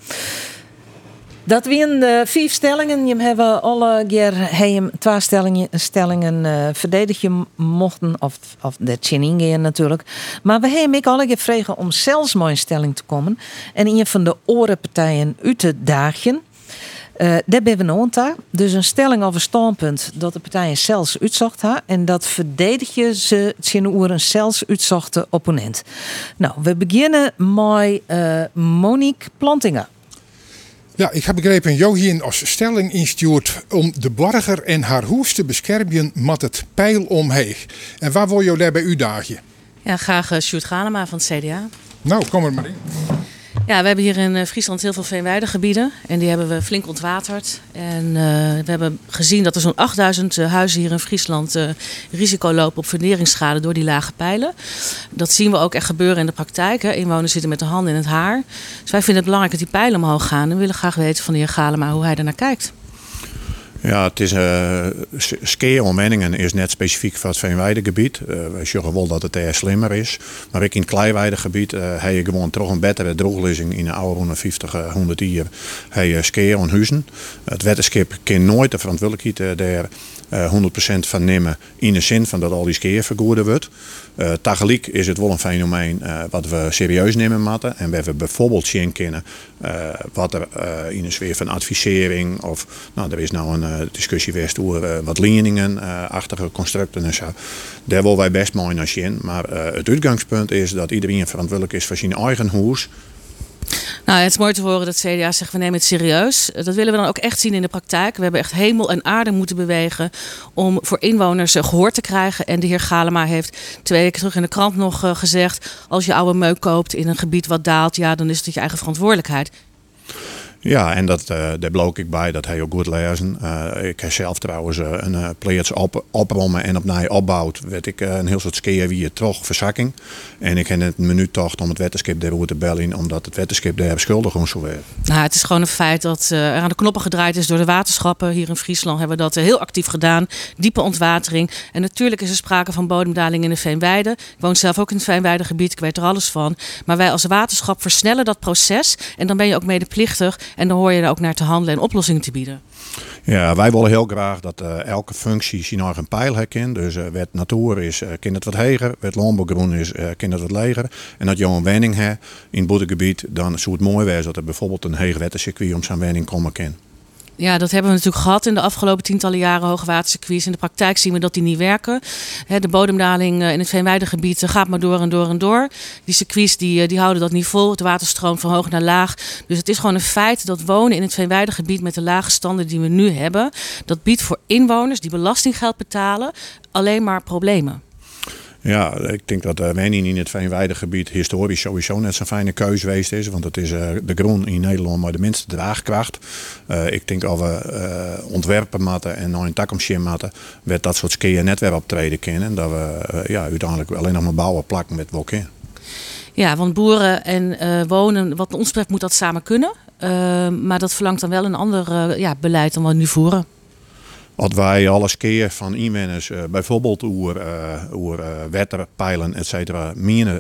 Dat waren de vijf stellingen. Je hebben alle keer twee stellingen, stellingen uh, verdedigen mochten. Of, of de chin gaan natuurlijk. Maar we hebben ik alle keer vregen om zelfs maar een stelling te komen. En een van de orenpartijen uit te dagen. Uh, daar ben we nog Dus een stelling of een standpunt dat de partijen zelfs uitzocht ha, En dat verdedig je ze zijn oer een zelfs uitzochte opponent. Nou, we beginnen met uh, Monique Plantinga. Ja, ik heb begrepen, Johin als stelling instuurt om de burger en haar hoes te beschermen met het pijl omheen. En waar wil je daarbij u dagen? Ja, graag uh, Sjoerd Galema van het CDA. Nou, kom er maar in. Ja, we hebben hier in eh, Friesland heel veel veenweidegebieden. En die hebben we flink ontwaterd. En uh, we hebben gezien dat er zo'n 8000 uh, huizen hier in Friesland risico lopen op funderingsschade door die lage pijlen. Dat zien we ook echt gebeuren in de praktijk. Hè. Inwoners zitten met de handen in het haar. Dus wij vinden het belangrijk dat die pijlen omhoog gaan. En we willen graag weten van de heer Galema hoe hij ernaar kijkt. Ja, het is uh, skeer omwenningen is net specifiek voor het Veenweidegebied. Uh, wij zeggen wel dat het er slimmer is. Maar ik in het Kleiweidegebied uh, heb je gewoon toch een betere drooglezing in de oude 150, 100 jaar. Heb je skeer en huizen. Het wetenschap kan nooit de verantwoordelijkheid daar uh, 100% van nemen in de zin van dat al die skeer vergoeden wordt. Uh, tegelijk is het wel een fenomeen uh, wat we serieus nemen moeten. En we hebben bijvoorbeeld zien kennen uh, wat er in een sfeer van advisering of nou, er is nou een discussie geweest over wat leningen, achtige constructen en zo. Daar willen wij best mooi naar zien. Maar het uitgangspunt is dat iedereen verantwoordelijk is voor zijn eigen huis. Nou, het is mooi te horen dat CDA zegt we nemen het serieus. Dat willen we dan ook echt zien in de praktijk. We hebben echt hemel en aarde moeten bewegen om voor inwoners gehoor te krijgen. En de heer Galema heeft twee weken terug in de krant nog gezegd: als je oude meuk koopt in een gebied wat daalt, ja, dan is het je eigen verantwoordelijkheid. Ja, en dat, uh, daar blook ik bij, dat hij ook goed lezen. Uh, ik heb zelf trouwens uh, een plaats op, oprommen en opnieuw opbouwd. Werd ik een heel soort skeer wie toch verzakking. En ik heb het minuut tocht om het wetenschap daarover te bellen, omdat het wetenschap daar schuldig om zo weer. Nou, het is gewoon een feit dat er aan de knoppen gedraaid is door de waterschappen. Hier in Friesland hebben we dat heel actief gedaan. Diepe ontwatering. En natuurlijk is er sprake van bodemdaling in de Veenweide. Ik woon zelf ook in het Veenweidegebied, ik weet er alles van. Maar wij als waterschap versnellen dat proces. En dan ben je ook medeplichtig en dan hoor je er ook naar te handelen en oplossingen te bieden. Ja, wij willen heel graag dat uh, elke functie zijn eigen pijl herkent. Dus uh, wat natuur is, uh, kind het wat hoger. Wat landbouwgroen is, uh, kind het wat lager. En dat je een wenning hebt in het dan zou het mooi zijn dat er bijvoorbeeld een heegwettencircuit om zijn wenning komen kan. Ja, dat hebben we natuurlijk gehad in de afgelopen tientallen jaren hoogwatercircuits. In de praktijk zien we dat die niet werken. De bodemdaling in het Veenweidegebied gaat maar door en door en door. Die circuits die, die houden dat niet vol. Het water stroomt van hoog naar laag. Dus het is gewoon een feit dat wonen in het Veenweidegebied met de lage standen die we nu hebben, dat biedt voor inwoners die belastinggeld betalen alleen maar problemen. Ja, ik denk dat uh, woning in het Veenweidegebied historisch sowieso net zo'n fijne keuze geweest is. Want het is uh, de groen in Nederland maar de minste draagkracht. Uh, ik denk dat we ontwerpen matten en nog een takomschim matten, werd dat soort skiën net weer optreden kennen. Dat we ja, uiteindelijk alleen nog maar bouwen plakken met wokken. Ja, want boeren en wonen, wat ons betreft moet dat samen kunnen. maar dat verlangt dan wel een ander ja, beleid dan we nu voeren. Als wij alles keer van inwoners, uh, bijvoorbeeld over, uh, over uh, wetter, pijlen, et cetera,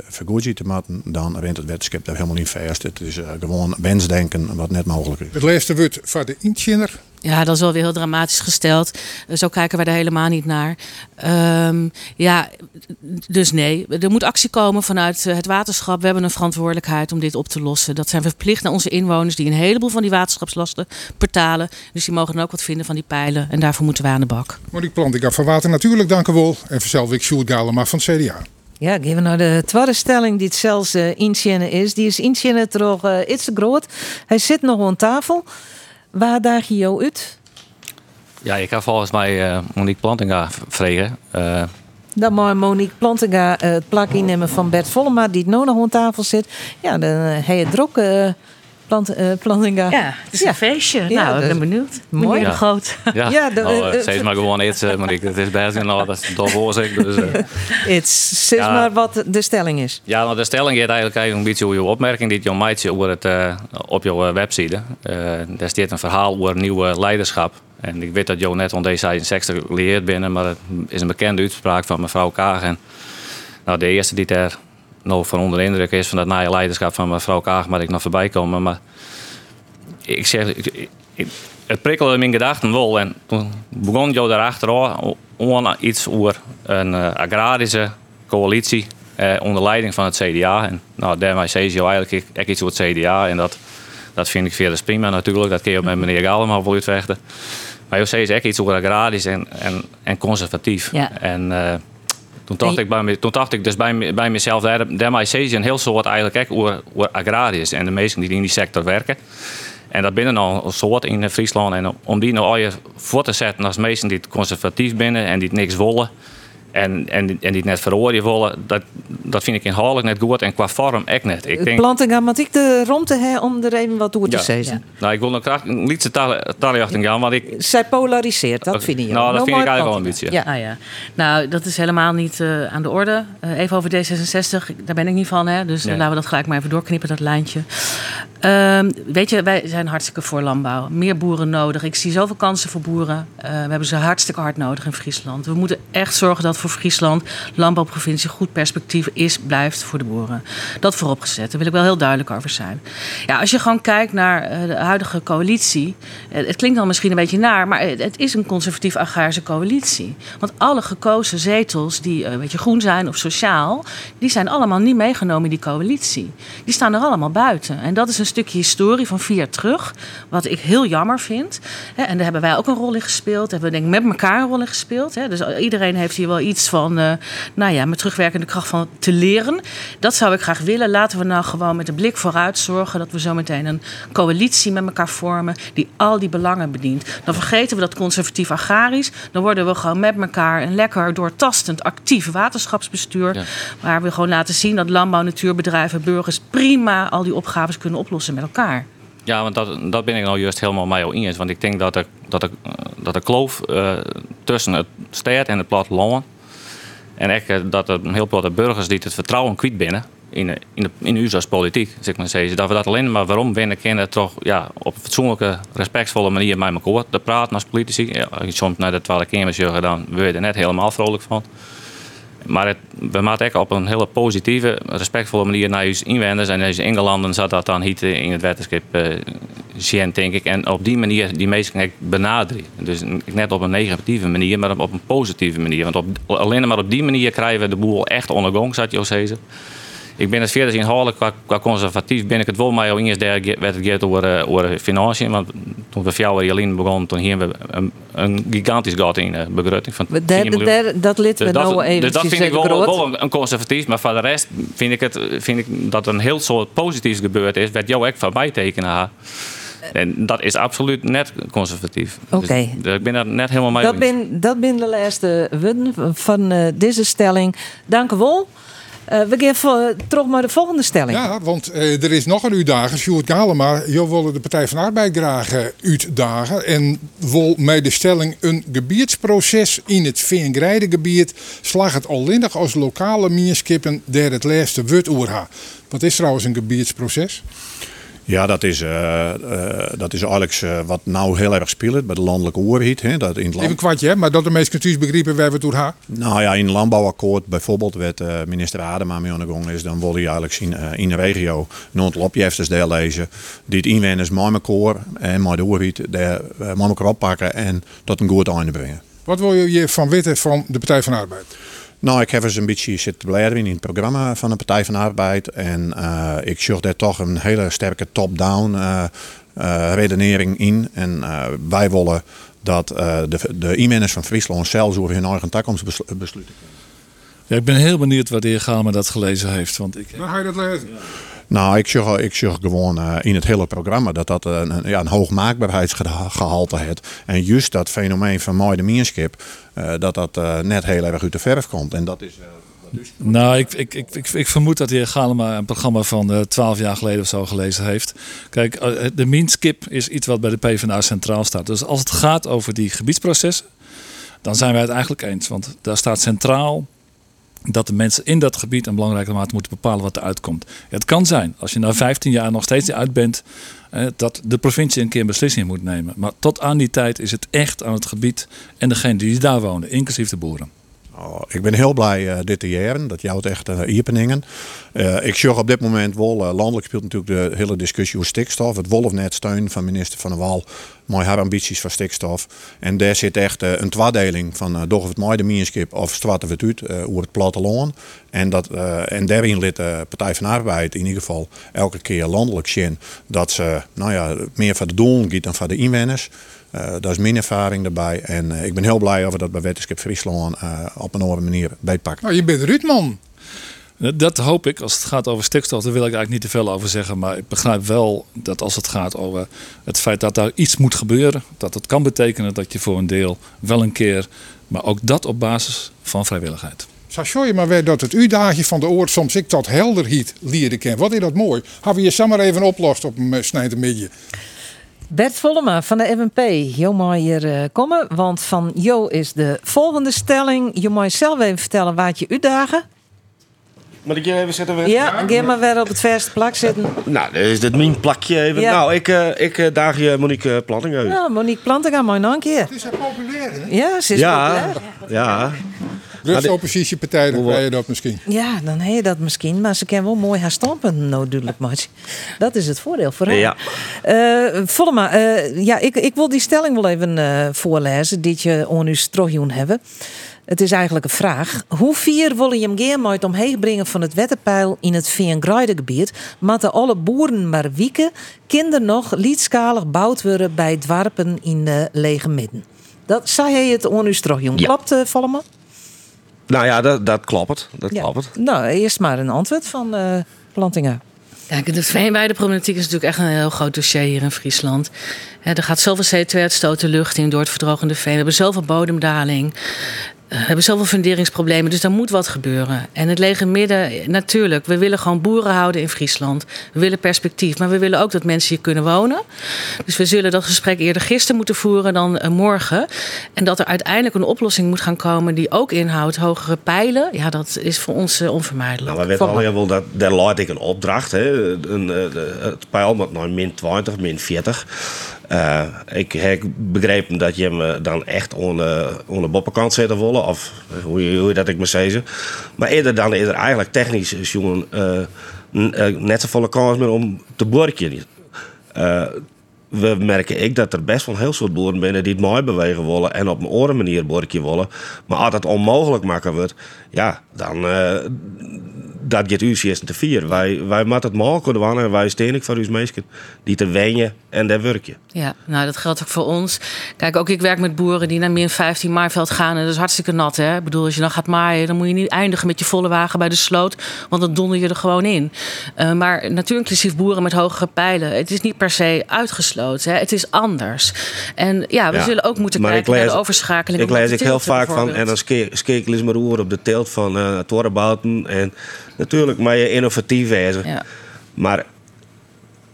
vergoedje te maken, dan rent het wetenschap daar helemaal niet vast. Het is gewoon wensdenken wat net mogelijk is. Het laatste woord van de intjener. Ja, dat is wel weer heel dramatisch gesteld. Zo kijken wij er helemaal niet naar. Um, ja, dus nee. Er moet actie komen vanuit het waterschap. We hebben een verantwoordelijkheid om dit op te lossen. Dat zijn we verplicht naar onze inwoners die een heleboel van die waterschapslasten betalen. Dus die mogen dan ook wat vinden van die pijlen. En daarvoor moeten we aan de bak. Monique Plantinga van Water Natuurlijk, dank u wel. En vanzelf ik Sjoerd Galema van het CDA. Ja, geven we naar de tweede stelling die het zelfs uh, inzinnen is. Die is inzinnen toch uh, iets te groot. Hij zit nog aan tafel. Waar daag je jou uit? Ja, ik ga volgens mij uh, Monique Plantinga vregen. Uh, dan moet Monique Plantinga uh, het plak innemen van Bert Vollema, die nu nog aan tafel zit. Ja, dan heb je druk. Plant, Plantinga. Ja, het is ja. een feestje. Ja, nou, ik ben benieuwd. Mooi. Ja. groot. Ja, ja de, nou, steeds maar gewoon iets, Monique. Het is best en dat is toch voor zich. Dus, (laughs) It's, zeg maar wat de stelling is. Ja, nou, de stelling gaat eigenlijk een beetje over je opmerking die je maatje over het, op jouw website. daar staat een verhaal over nieuw leiderschap. En ik weet dat Jo net van D66 geleerd binnen, maar het is een bekende uitspraak van mevrouw Kagen. Nou, de eerste die daar nog van onder de indruk is van dat naaie leiderschap van mevrouw Kagen, maar ik nog voorbij komen. Maar ik zeg, ik, ik, het prikkelde mijn gedachten wel. En toen begon Jo daarachter aan iets over een uh, agrarische coalitie eh, onder leiding van het CDA. En nou, daarmee zei je eigenlijk ik, iets over het CDA. En dat, dat vind ik verder prima natuurlijk. Dat kun je ook met meneer Galema voor uitvechten. Maar José is echt iets over agrarisch en, en, en conservatief. Ja. En uh, toen, dacht ik bij me, toen dacht ik dus bij, bij mezelf, daar, daarmee is een heel soort eigenlijk echt over, over agrarisch en de mensen die in die sector werken. En dat binnen al een soort in Friesland. En om die nou al je voor te zetten als mensen die conservatief binnen en die niks willen. En, en, en die net willen, dat, dat vind ik inhoudelijk net goed en qua vorm echt net. Ik denk, ik de romte hebben om er even wat toe te Ja. zeggen? nou, ik wil nog graag een liedje gaan, want ik... Zij polariseert, dat vind je. Nou, dat vind ik eigenlijk wel een beetje. Ja. Ah ja, nou dat is helemaal niet eh, aan de orde. Eh, even over D66, daar ben ik niet van, hè? dus eh, Nee. laten we dat gelijk maar even doorknippen, dat lijntje. Ehm, weet je, wij zijn hartstikke voor landbouw. Meer boeren nodig. Ik zie zoveel kansen voor boeren. Eh, we hebben ze hartstikke hard nodig in Friesland. We moeten echt zorgen dat voor Friesland landbouwprovincie goed perspectief is, blijft voor de boeren. Dat vooropgezet. Daar wil ik wel heel duidelijk over zijn. Ja, als je gewoon kijkt naar eh, de huidige coalitie. eh, het klinkt dan misschien een beetje naar, maar het, is een conservatief-agrarische coalitie. Want alle gekozen zetels die eh, een beetje groen zijn of sociaal, die zijn allemaal niet meegenomen in die coalitie. Die staan er allemaal buiten. En dat is een stukje historie van vier terug, wat ik heel jammer vind. En daar hebben wij ook een rol in gespeeld. Hebben we denk met elkaar een rol in gespeeld. Dus iedereen heeft hier wel iets van, eh, nou ja, met terugwerkende kracht van te leren. Dat zou ik graag willen. Laten we nou gewoon met de blik vooruit zorgen dat we zo meteen een coalitie met elkaar vormen die al die belangen bedient. Dan vergeten we dat conservatief agrarisch. Dan worden we gewoon met elkaar een lekker doortastend actief waterschapsbestuur. Ja. Waar we gewoon laten zien dat landbouw, natuurbedrijven, burgers prima al die opgaves kunnen oplossen met elkaar. Ja, want dat, dat ben ik nou juist helemaal mee eens. Want ik denk dat er, dat er, eh, dat er kloof eh, tussen het stad en het platteland. En echt eh, dat er een heel veel burgers die het vertrouwen kwijt binnen in, de- in, in u als politiek, zeg maar. Dat we dat alleen maar waarom winnen kunnen, toch ja, op een fatsoenlijke, respectvolle manier met elkaar te praten als politici. Ja, als je soms naar de Tweede Kamer dan word je er net helemaal vrolijk van. Maar we maken ook op een hele positieve, respectvolle manier naar je inwoners en deze Engelanden zat dat dan hier in het wetenschap eh, zien, denk ik. En op die manier die mensen benaderen. Dus net op een negatieve manier, maar op een positieve manier. Want op, alleen maar op die manier krijgen we de boel echt onder gang, zat je. Ik ben het verder inhoudelijk qua, qua conservatief ben ik het wel maar al eerst daar werd het gaat over, eh, over financiën. Want toen we fjouwer Jelien begonnen, toen hier we een, een gigantisch gat in de begroting van 10 Daar- miljoen. daar- dat lid we Dus nou dat, even. dus dat vind ik wel, wel een, een conservatief. Maar voor de rest vind ik, het, vind ik dat een heel soort positiefs gebeurd is. Wat jou ook van mij tekenen ha. En dat is absoluut net conservatief. Oké. Dus, ik ben daar net helemaal mee Dat ben, dat ben de laatste woorden van eh, deze stelling. Dank u wel. Eh, we vo- terug naar de volgende stelling. Ja, want eh, er is nog een uitdaging. Sjoerd Galema, jou willen de Partij van Arbeid graag eh, uitdagen. En wil met de stelling een gebiedsproces in het Veengrijdengebied slag het alleen als lokale mierskippen der het laatste woord oer ha. Wat is trouwens een gebiedsproces? Ja, dat is, eh, dat is eigenlijk eh, wat nou heel erg speelt bij de landelijke overheid. Hè, dat in het Even een kwartje, hè, maar dat de meesten thuis begrijpen waar we het oer ha. nou ja, in het landbouwakkoord bijvoorbeeld, werd minister Adema mee aan de gang is, dan wil hij eigenlijk zien in de regio opjefters deel lezen. Die het inwoners met elkaar en met de overheid daar, met elkaar oppakken en tot een goed einde brengen. Wat wil je je van weten van de Partij van de Arbeid? Nou, ik heb eens een beetje zitten bladeren in het programma van de Partij van de Arbeid. En eh, ik zag daar toch een hele sterke top-down eh, eh, redenering in. En eh, wij willen dat eh, de, de inwoners van Friesland zelfs over hun eigen toekomst beslu- besluiten. Ja, ik ben heel benieuwd wat de heer Galma dat gelezen heeft. Want ik, je dat lezen. Nou, ik zag, ik gewoon eh, in het hele programma dat dat een, ja, een hoog maakbaarheidsgehalte heeft. En juist dat fenomeen van mooi de mierskip, eh, dat dat eh, net heel erg uit de verf komt. En dat is... Nou, ik, ik, ik, ik, vermoed dat de heer Galema een programma van twaalf jaar geleden of zo gelezen heeft. Kijk, de minskip is iets wat bij de PvdA centraal staat. Dus als het gaat over die gebiedsprocessen, dan zijn wij het eigenlijk eens. Want daar staat centraal dat de mensen in dat gebied een belangrijke mate moeten bepalen wat er uitkomt. Het kan zijn, als je na 15 jaar nog steeds uit bent, dat de provincie een keer een beslissing moet nemen. Maar tot aan die tijd is het echt aan het gebied en degene die daar wonen, inclusief de boeren. Oh, ik ben heel blij eh, dit te jaren. Dat het echt uh, Iepeningen. Eh, ik zorg op dit moment wel, eh, landelijk speelt natuurlijk de hele discussie over stikstof. Het wolf net steun van minister Van der Wal. Mooi haar ambities voor stikstof. En daar zit echt eh, een tweedeling van uh, of het mooie de mierskip of straten we het over het platteland. En, dat, en daarin lid de Partij van Arbeid in ieder geval elke keer landelijk zien dat ze nou ja, meer voor de doelen gaat dan voor de inwoners. Uh, daar is mijn ervaring daarbij. En uh, ik ben heel blij over dat bij Wetenschap Friesland uh, op een andere manier beetpakken. Nou, je bent Ruudman. Dat hoop ik. Als het gaat over stikstof, daar wil ik eigenlijk niet te veel over zeggen. Maar ik begrijp wel dat als het gaat over het feit dat daar iets moet gebeuren, dat het kan betekenen dat je voor een deel wel een keer, maar ook dat op basis van vrijwilligheid. Zou je maar weer dat het u-daagje van de oort soms ik tot helder hiet leren kennen. Wat is dat mooi. Hebben we je samen even oplost op een snijdenmidje. Bert Vollema van de FNP, Jo mag hier uh, komen, want van Jo is de volgende stelling. Je mag zelf even vertellen wat je uitdagen. Moet ik je even zetten? Weer? Ja, ga maar weer op het verste plak zitten. Nou, dan is dit mijn plakje even. Ja. Nou, ik, uh, ik uh, daag je Monique Planting uit. Ja, Monique Plantinga, mooi keer. Het is een populair, hè? Ja, ze is Ja, populair. ja. Rust oppositiepartij, dan krijg je dat misschien. Ja, dan heb je dat misschien. Maar ze kan wel mooi haar standpunten duidelijk maken. Dat is het voordeel voor haar. Ja. Eh, Vollema, eh, ja, ik, ik wil die stelling wel even eh, voorlezen. Die je on uw strohjoen hebben. Het is eigenlijk een vraag. Hoe vier willen je hem geermooit omheen brengen van het wettenpeil in het gebied? Matten alle boeren maar wieken, kinderen nog liedskalig bouwd worden bij dwarpen in de lege midden. Dat zei hij het on uw strohjoen. Ja. Klopt, uh, Vollema? Nou ja, dat, dat klopt. Dat Ja. klopt. Nou, eerst maar een antwoord van eh Plantinga. Kijk, de veenweideproblematiek is natuurlijk echt een heel groot dossier hier in Friesland. Hè, er gaat zoveel CO2-uitstoot de lucht in door het verdrogende veen. We hebben zoveel bodemdaling. Eh, We hebben zoveel funderingsproblemen, dus er moet wat gebeuren. En het lege midden, natuurlijk, we willen gewoon boeren houden in Friesland. We willen perspectief, maar we willen ook dat mensen hier kunnen wonen. Dus we zullen dat gesprek eerder gisteren moeten voeren dan eh, morgen. En dat er uiteindelijk een oplossing moet gaan komen die ook inhoudt hogere pijlen. Ja, dat is voor ons eh, onvermijdelijk. Nou, we weten al wel dat daar laat ik een opdracht. Hè. Een, eh, het pijl moet naar min 20, min 40. Eh, ik heb begrepen dat je eh, dan echt onder, onder boppenkant zetten willen. Of eh, hoe je, dat ik me zeggen. Maar eerder dan is er eigenlijk technisch jongen eh, net zo volle kans meer om te borken. We merken ik dat er best wel een heel soort boeren binnen die het mooi bewegen willen en op een andere manier borkje willen. Maar als het onmogelijk maken wordt, ja, dan dat gaat u eerst te vier. Wij, wij moeten het kunnen doen en wij steen ik voor uw mensen die te wenjen en daar werk je. Ja, nou dat geldt ook voor ons. Kijk, ook ik werk met boeren die naar min 15 maaiveld gaan. En dat is hartstikke nat. Hè? Ik bedoel, als je dan gaat maaien, dan moet je niet eindigen met je volle wagen bij de sloot. Want dan donder je er gewoon in. Eh, maar natuurinclusief boeren met hogere pijlen. Het is niet per se uitgesloten. Hè? Het is anders. En ja, we Ja, zullen ook moeten kijken ik lees- naar de overschakeling. Ik lees de ik heel vaak van, en dan ske- skekelen is maar roer op de teelt van Torrebouten. En natuurlijk, maar je innovatief wezen. Ja. Maar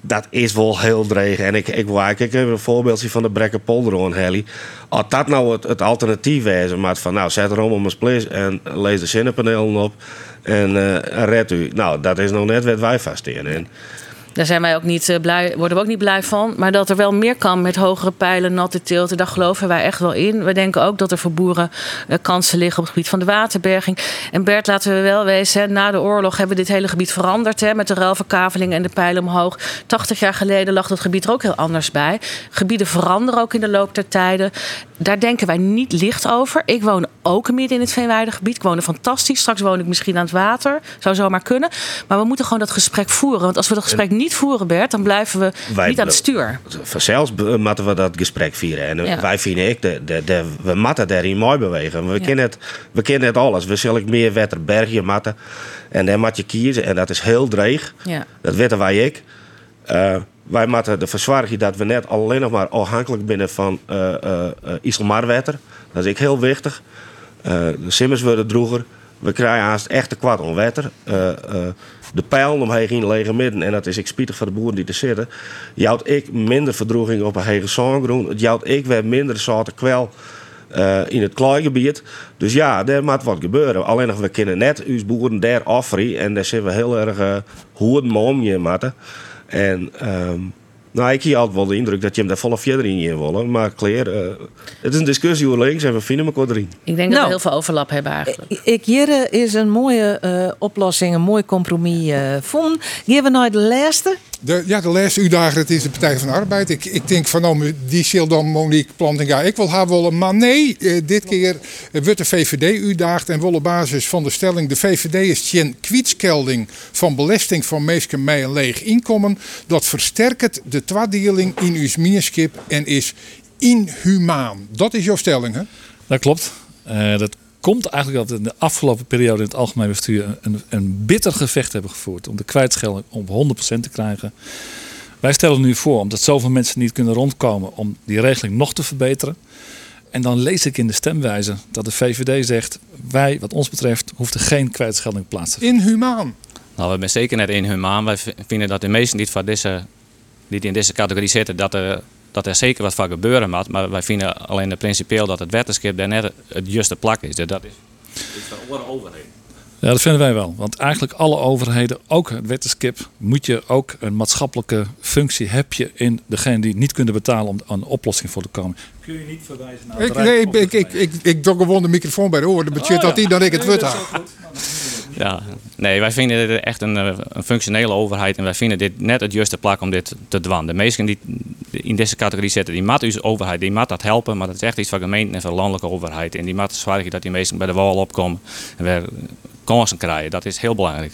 dat is wel heel dreig. En ik, ik, wou- ik heb een voorbeeldje van de Brekkenpolder aan Helly. Als dat nou het, het alternatief wezen, maar van nou zet er om een splis en lees de zinnenpanelen op en eh, red u. Nou, dat is nog net wat wij vaststellen. Daar zijn wij ook niet eh, blij, worden we ook niet blij van. Maar dat er wel meer kan met hogere pijlen, natte teelten, daar geloven wij echt wel in. We denken ook dat er voor boeren eh, kansen liggen op het gebied van de waterberging. En Bert, laten we wel wezen, na de oorlog hebben we dit hele gebied veranderd. Hè, met de ruilverkaveling en de pijlen omhoog. 80 jaar geleden lag dat gebied er ook heel anders bij. Gebieden veranderen ook in de loop der tijden. Daar denken wij niet licht over. Ik woon ook midden in het Veenweidegebied. Ik woon er fantastisch. Straks woon ik misschien aan het water. Zou zomaar kunnen. Maar we moeten gewoon dat gesprek voeren. Want als we dat gesprek niet voeren, Bert, dan blijven we Wij niet aan het stuur. vanzelfs moeten we dat gesprek vieren. En eh, Ja. wij vinden ik, de, de, de, we moeten daarin mooi bewegen. We, Ja. kennen het, we kennen het alles. We zullen meer wetter bergje matten. En dan moet je kiezen. En dat is heel dreig. Ja. Dat weten wij ik. Eh, wij moeten de verzorgen dat we net alleen nog maar afhankelijk zijn van eh, IJsselmarwater. Dat is ik heel wichtig. De simmers worden droeger. We krijgen haast echt te kwad om water. Eh, eh, de pijl omheen in lege midden, en dat is ik spietig voor de boeren die er zitten. Jouwt ik minder verdroeging op een hege zongroen. Het jouwt ik weer minder soorten kwel eh, in het kleigebied. Dus ja, er moet wat gebeuren. Alleen nog, we kunnen net uw boeren daar offeren. En daar zijn we heel erg uh, hoeden om je matten. En ehm, nou, ik heb altijd wel de indruk dat je hem daar volle verder in je willen. Maar kleer, eh, het is een discussie hoe links en we vinden elkaar erin. Ik denk dat Nou. we heel veel overlap hebben eigenlijk. Ik hier is een mooie eh, oplossing, een mooi compromis eh vonden. Gaan we naar de laatste. De, ja, de laatste u-dagen, het is de Partij van de Arbeid. Ik, ik denk van, nou, die zal dan Monique Plantinga. Ik wil haar willen, maar nee, eh, dit keer eh, wordt de VVD u-daagd. En wil op basis van de stelling, de VVD is geen kwietskelding van belasting van mensen met een leeg inkomen. Dat versterkt de twaardeling in uw mierskip en is inhumaan. Dat is jouw stelling, hè? Dat klopt. Eh, dat komt eigenlijk dat we in de afgelopen periode in het algemeen bestuur een, een bitter gevecht hebben gevoerd om de kwijtschelding op 100% te krijgen. Wij stellen nu voor, omdat zoveel mensen niet kunnen rondkomen, om die regeling nog te verbeteren. En dan lees ik in de stemwijze dat de VVD zegt: wij, wat ons betreft, hoeft er geen kwijtschelding plaats te vinden. Inhumaan. Nou, we zijn zeker net inhumaan. Wij vinden dat de meesten die, van deze, die in deze categorie zitten, dat er, dat er zeker wat van gebeuren moet. Maar wij vinden alleen de principieel dat het wetenschap daar net het juiste plak is. Dat is, is voor alle overheden. Ja, dat vinden wij wel. Want eigenlijk alle overheden, ook het wetenschap, moet je ook een maatschappelijke functie heb je in degene die het niet kunnen betalen om aan een oplossing voor te komen. Kun je niet verwijzen naar het Ik, Rijk nee, ik, de ik, ik, ik, ik gewoon de microfoon bij de oren. Dat betekent dat hij dan ik het wut had. Ja, nee, wij vinden dit echt een, eh, een functionele overheid en wij vinden dit net het juiste plak om dit te dwan. De meesten die in deze categorie zitten, die maat onze overheid, die maat dat helpen, maar dat is echt iets van gemeenten en van landelijke overheid. En die maat zorgen dat die meesten bij de wal opkomen en weer kansen krijgen. Dat is heel belangrijk.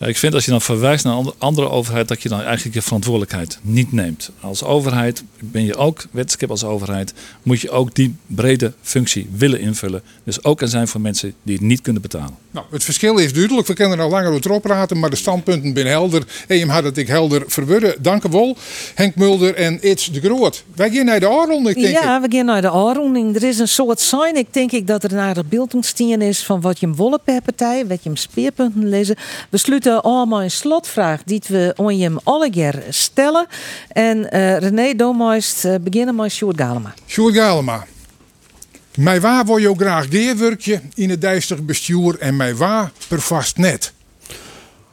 Ik vind als je dan verwijst naar een ander- andere overheid, dat je dan eigenlijk je verantwoordelijkheid niet neemt. Als overheid ben je ook, wetenschap als overheid, moet je ook die brede functie willen invullen. Dus ook er zijn voor mensen die het niet kunnen betalen. Nou, het verschil is duidelijk. We kunnen er al langer over praten, maar de standpunten zijn helder. En je had het ik helder verwurren. Dank u wel. Henk Mulder en It's de Groot. Wij gaan naar de aanronde, denk ik. Ja, we gaan naar de aanroending. Er is een soort sign. Ik denk ik dat er een aardig beeld ontstaan is van wat je hem wollen per partij, wat je hem speerpunten lezen. We sluiten allemaal slotvraag die we on je alle keer stellen. En eh, René Domeist uh, beginnen met Sjoerd Galema. Sjoerd Galema. Mij waar wil je graag deerwerkje in het dijstig bestuur en mij waar per vast net.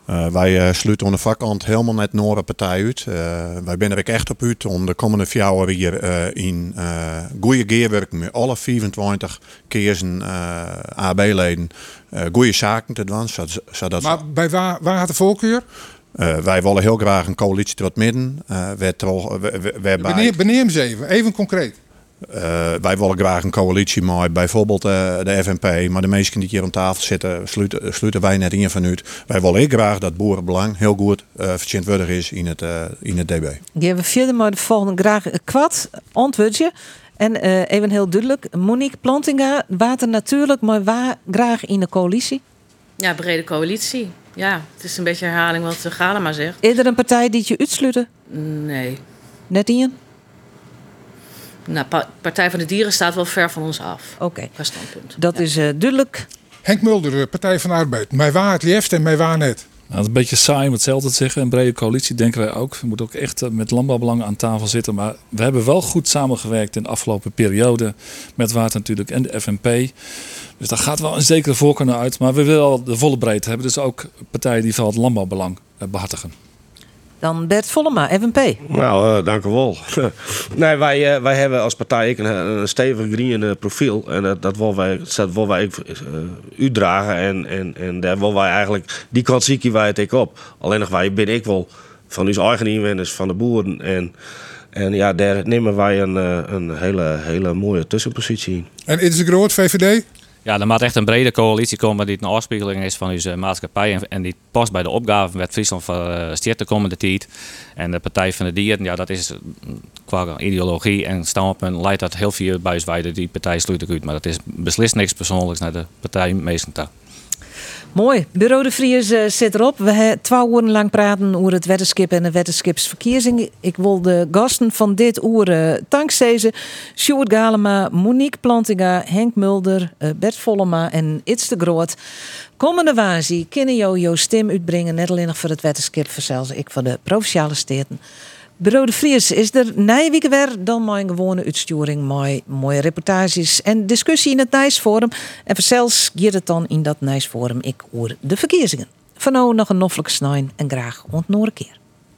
Uh, wij uh, sluiten aan de vakkant helemaal net Noorden partij uit. Uh, wij zijn er ook echt op uit om de komende vier jaar hier in goede geerwerk met alle 24 keersen AB-leden goede zaken te doen. Zodat, zodat maar bij waar, waar had de voorkeur? wij willen heel graag een coalitie wat midden. waarbij... Beneem, beneem ze even, even concreet. Uh, wij willen graag een coalitie maken, bijvoorbeeld uh, de FNP, maar de meesten die hier aan tafel zitten, sluiten, sluiten wij net in vanuit. Wij willen ik graag dat boerenbelang heel goed uh, is in het, in het DB. Geven we verder maar de volgende graag een kwad antwoordje. En even heel duidelijk, Monique Plantinga, water natuurlijk, maar waar graag in de coalitie? Ja, brede coalitie. Ja, het is een beetje herhaling wat Galema zegt. Is er een partij die je uitsluiten? Nee. Net in? Nou, pa Partij van de Dieren staat wel ver van ons af. Oké. Okay. Qua standpunt. Dat ja. is uh, duidelijk. Henk Mulder, Partij van de Arbeid. Mij waar het liefst en mij waar net. Nou, het is een beetje saai om hetzelfde te zeggen. Een brede coalitie denken wij ook. We moeten ook echt met landbouwbelangen aan tafel zitten. Maar we hebben wel goed samengewerkt in de afgelopen periode. Met Water natuurlijk en de FNP. Dus daar gaat wel een zekere voorkeur naar uit. Maar we willen wel de volle breedte hebben. Dus ook partijen die vooral het landbouwbelang behartigen. Dan Bert Vollema, FNP. Nou, uh, dank u wel. (laughs) nee, wij, uh, wij hebben als partij een, een stevig green profiel. En dat, dat willen wij, dat willen wij uh, uitdragen. En, en, en daar willen wij eigenlijk, die kant zie wij het ik op. Alleen nog wij ben ik wel van onze eigen inwoners, van de boeren. En, en ja, daar nemen wij een, een hele, hele mooie tussenpositie in. En is de groot VVD? Ja, er moet echt een brede coalitie komen die een afspiegeling is van onze maatschappij. En, die past bij de opgave met Friesland van uh, de komende tijd. En de Partij van de Dieren, ja, dat is qua ideologie en standpunt leidt dat heel veel buiswijden. Die partij sluit ik uit. Maar dat is beslist niks persoonlijks naar de partij meestal. Mooi. Bureau de Vries uh, zit erop. We hebben twee uur lang praten over het wetenschap en de wetenschapsverkiezing. Ik wil de gasten van dit uur uh, dankzij Sjoerd Galema, Monique Plantinga, Henk Mulder, Bert Vollema en It's de Groot. Komende wazie kunnen jou jouw stem uitbrengen, net alleen nog voor het wetenschap, zelfs ik voor de provinciale steden. De Vries is er nijweken weer dan mijn gewone uitsturing, mooi, mooie reportages en discussie in het Nijsforum. En zelfs gaat het dan in dat Nijsforum ik oor de verkiezingen. Van nou nog een noffelijke snijn en graag ontnoren keer.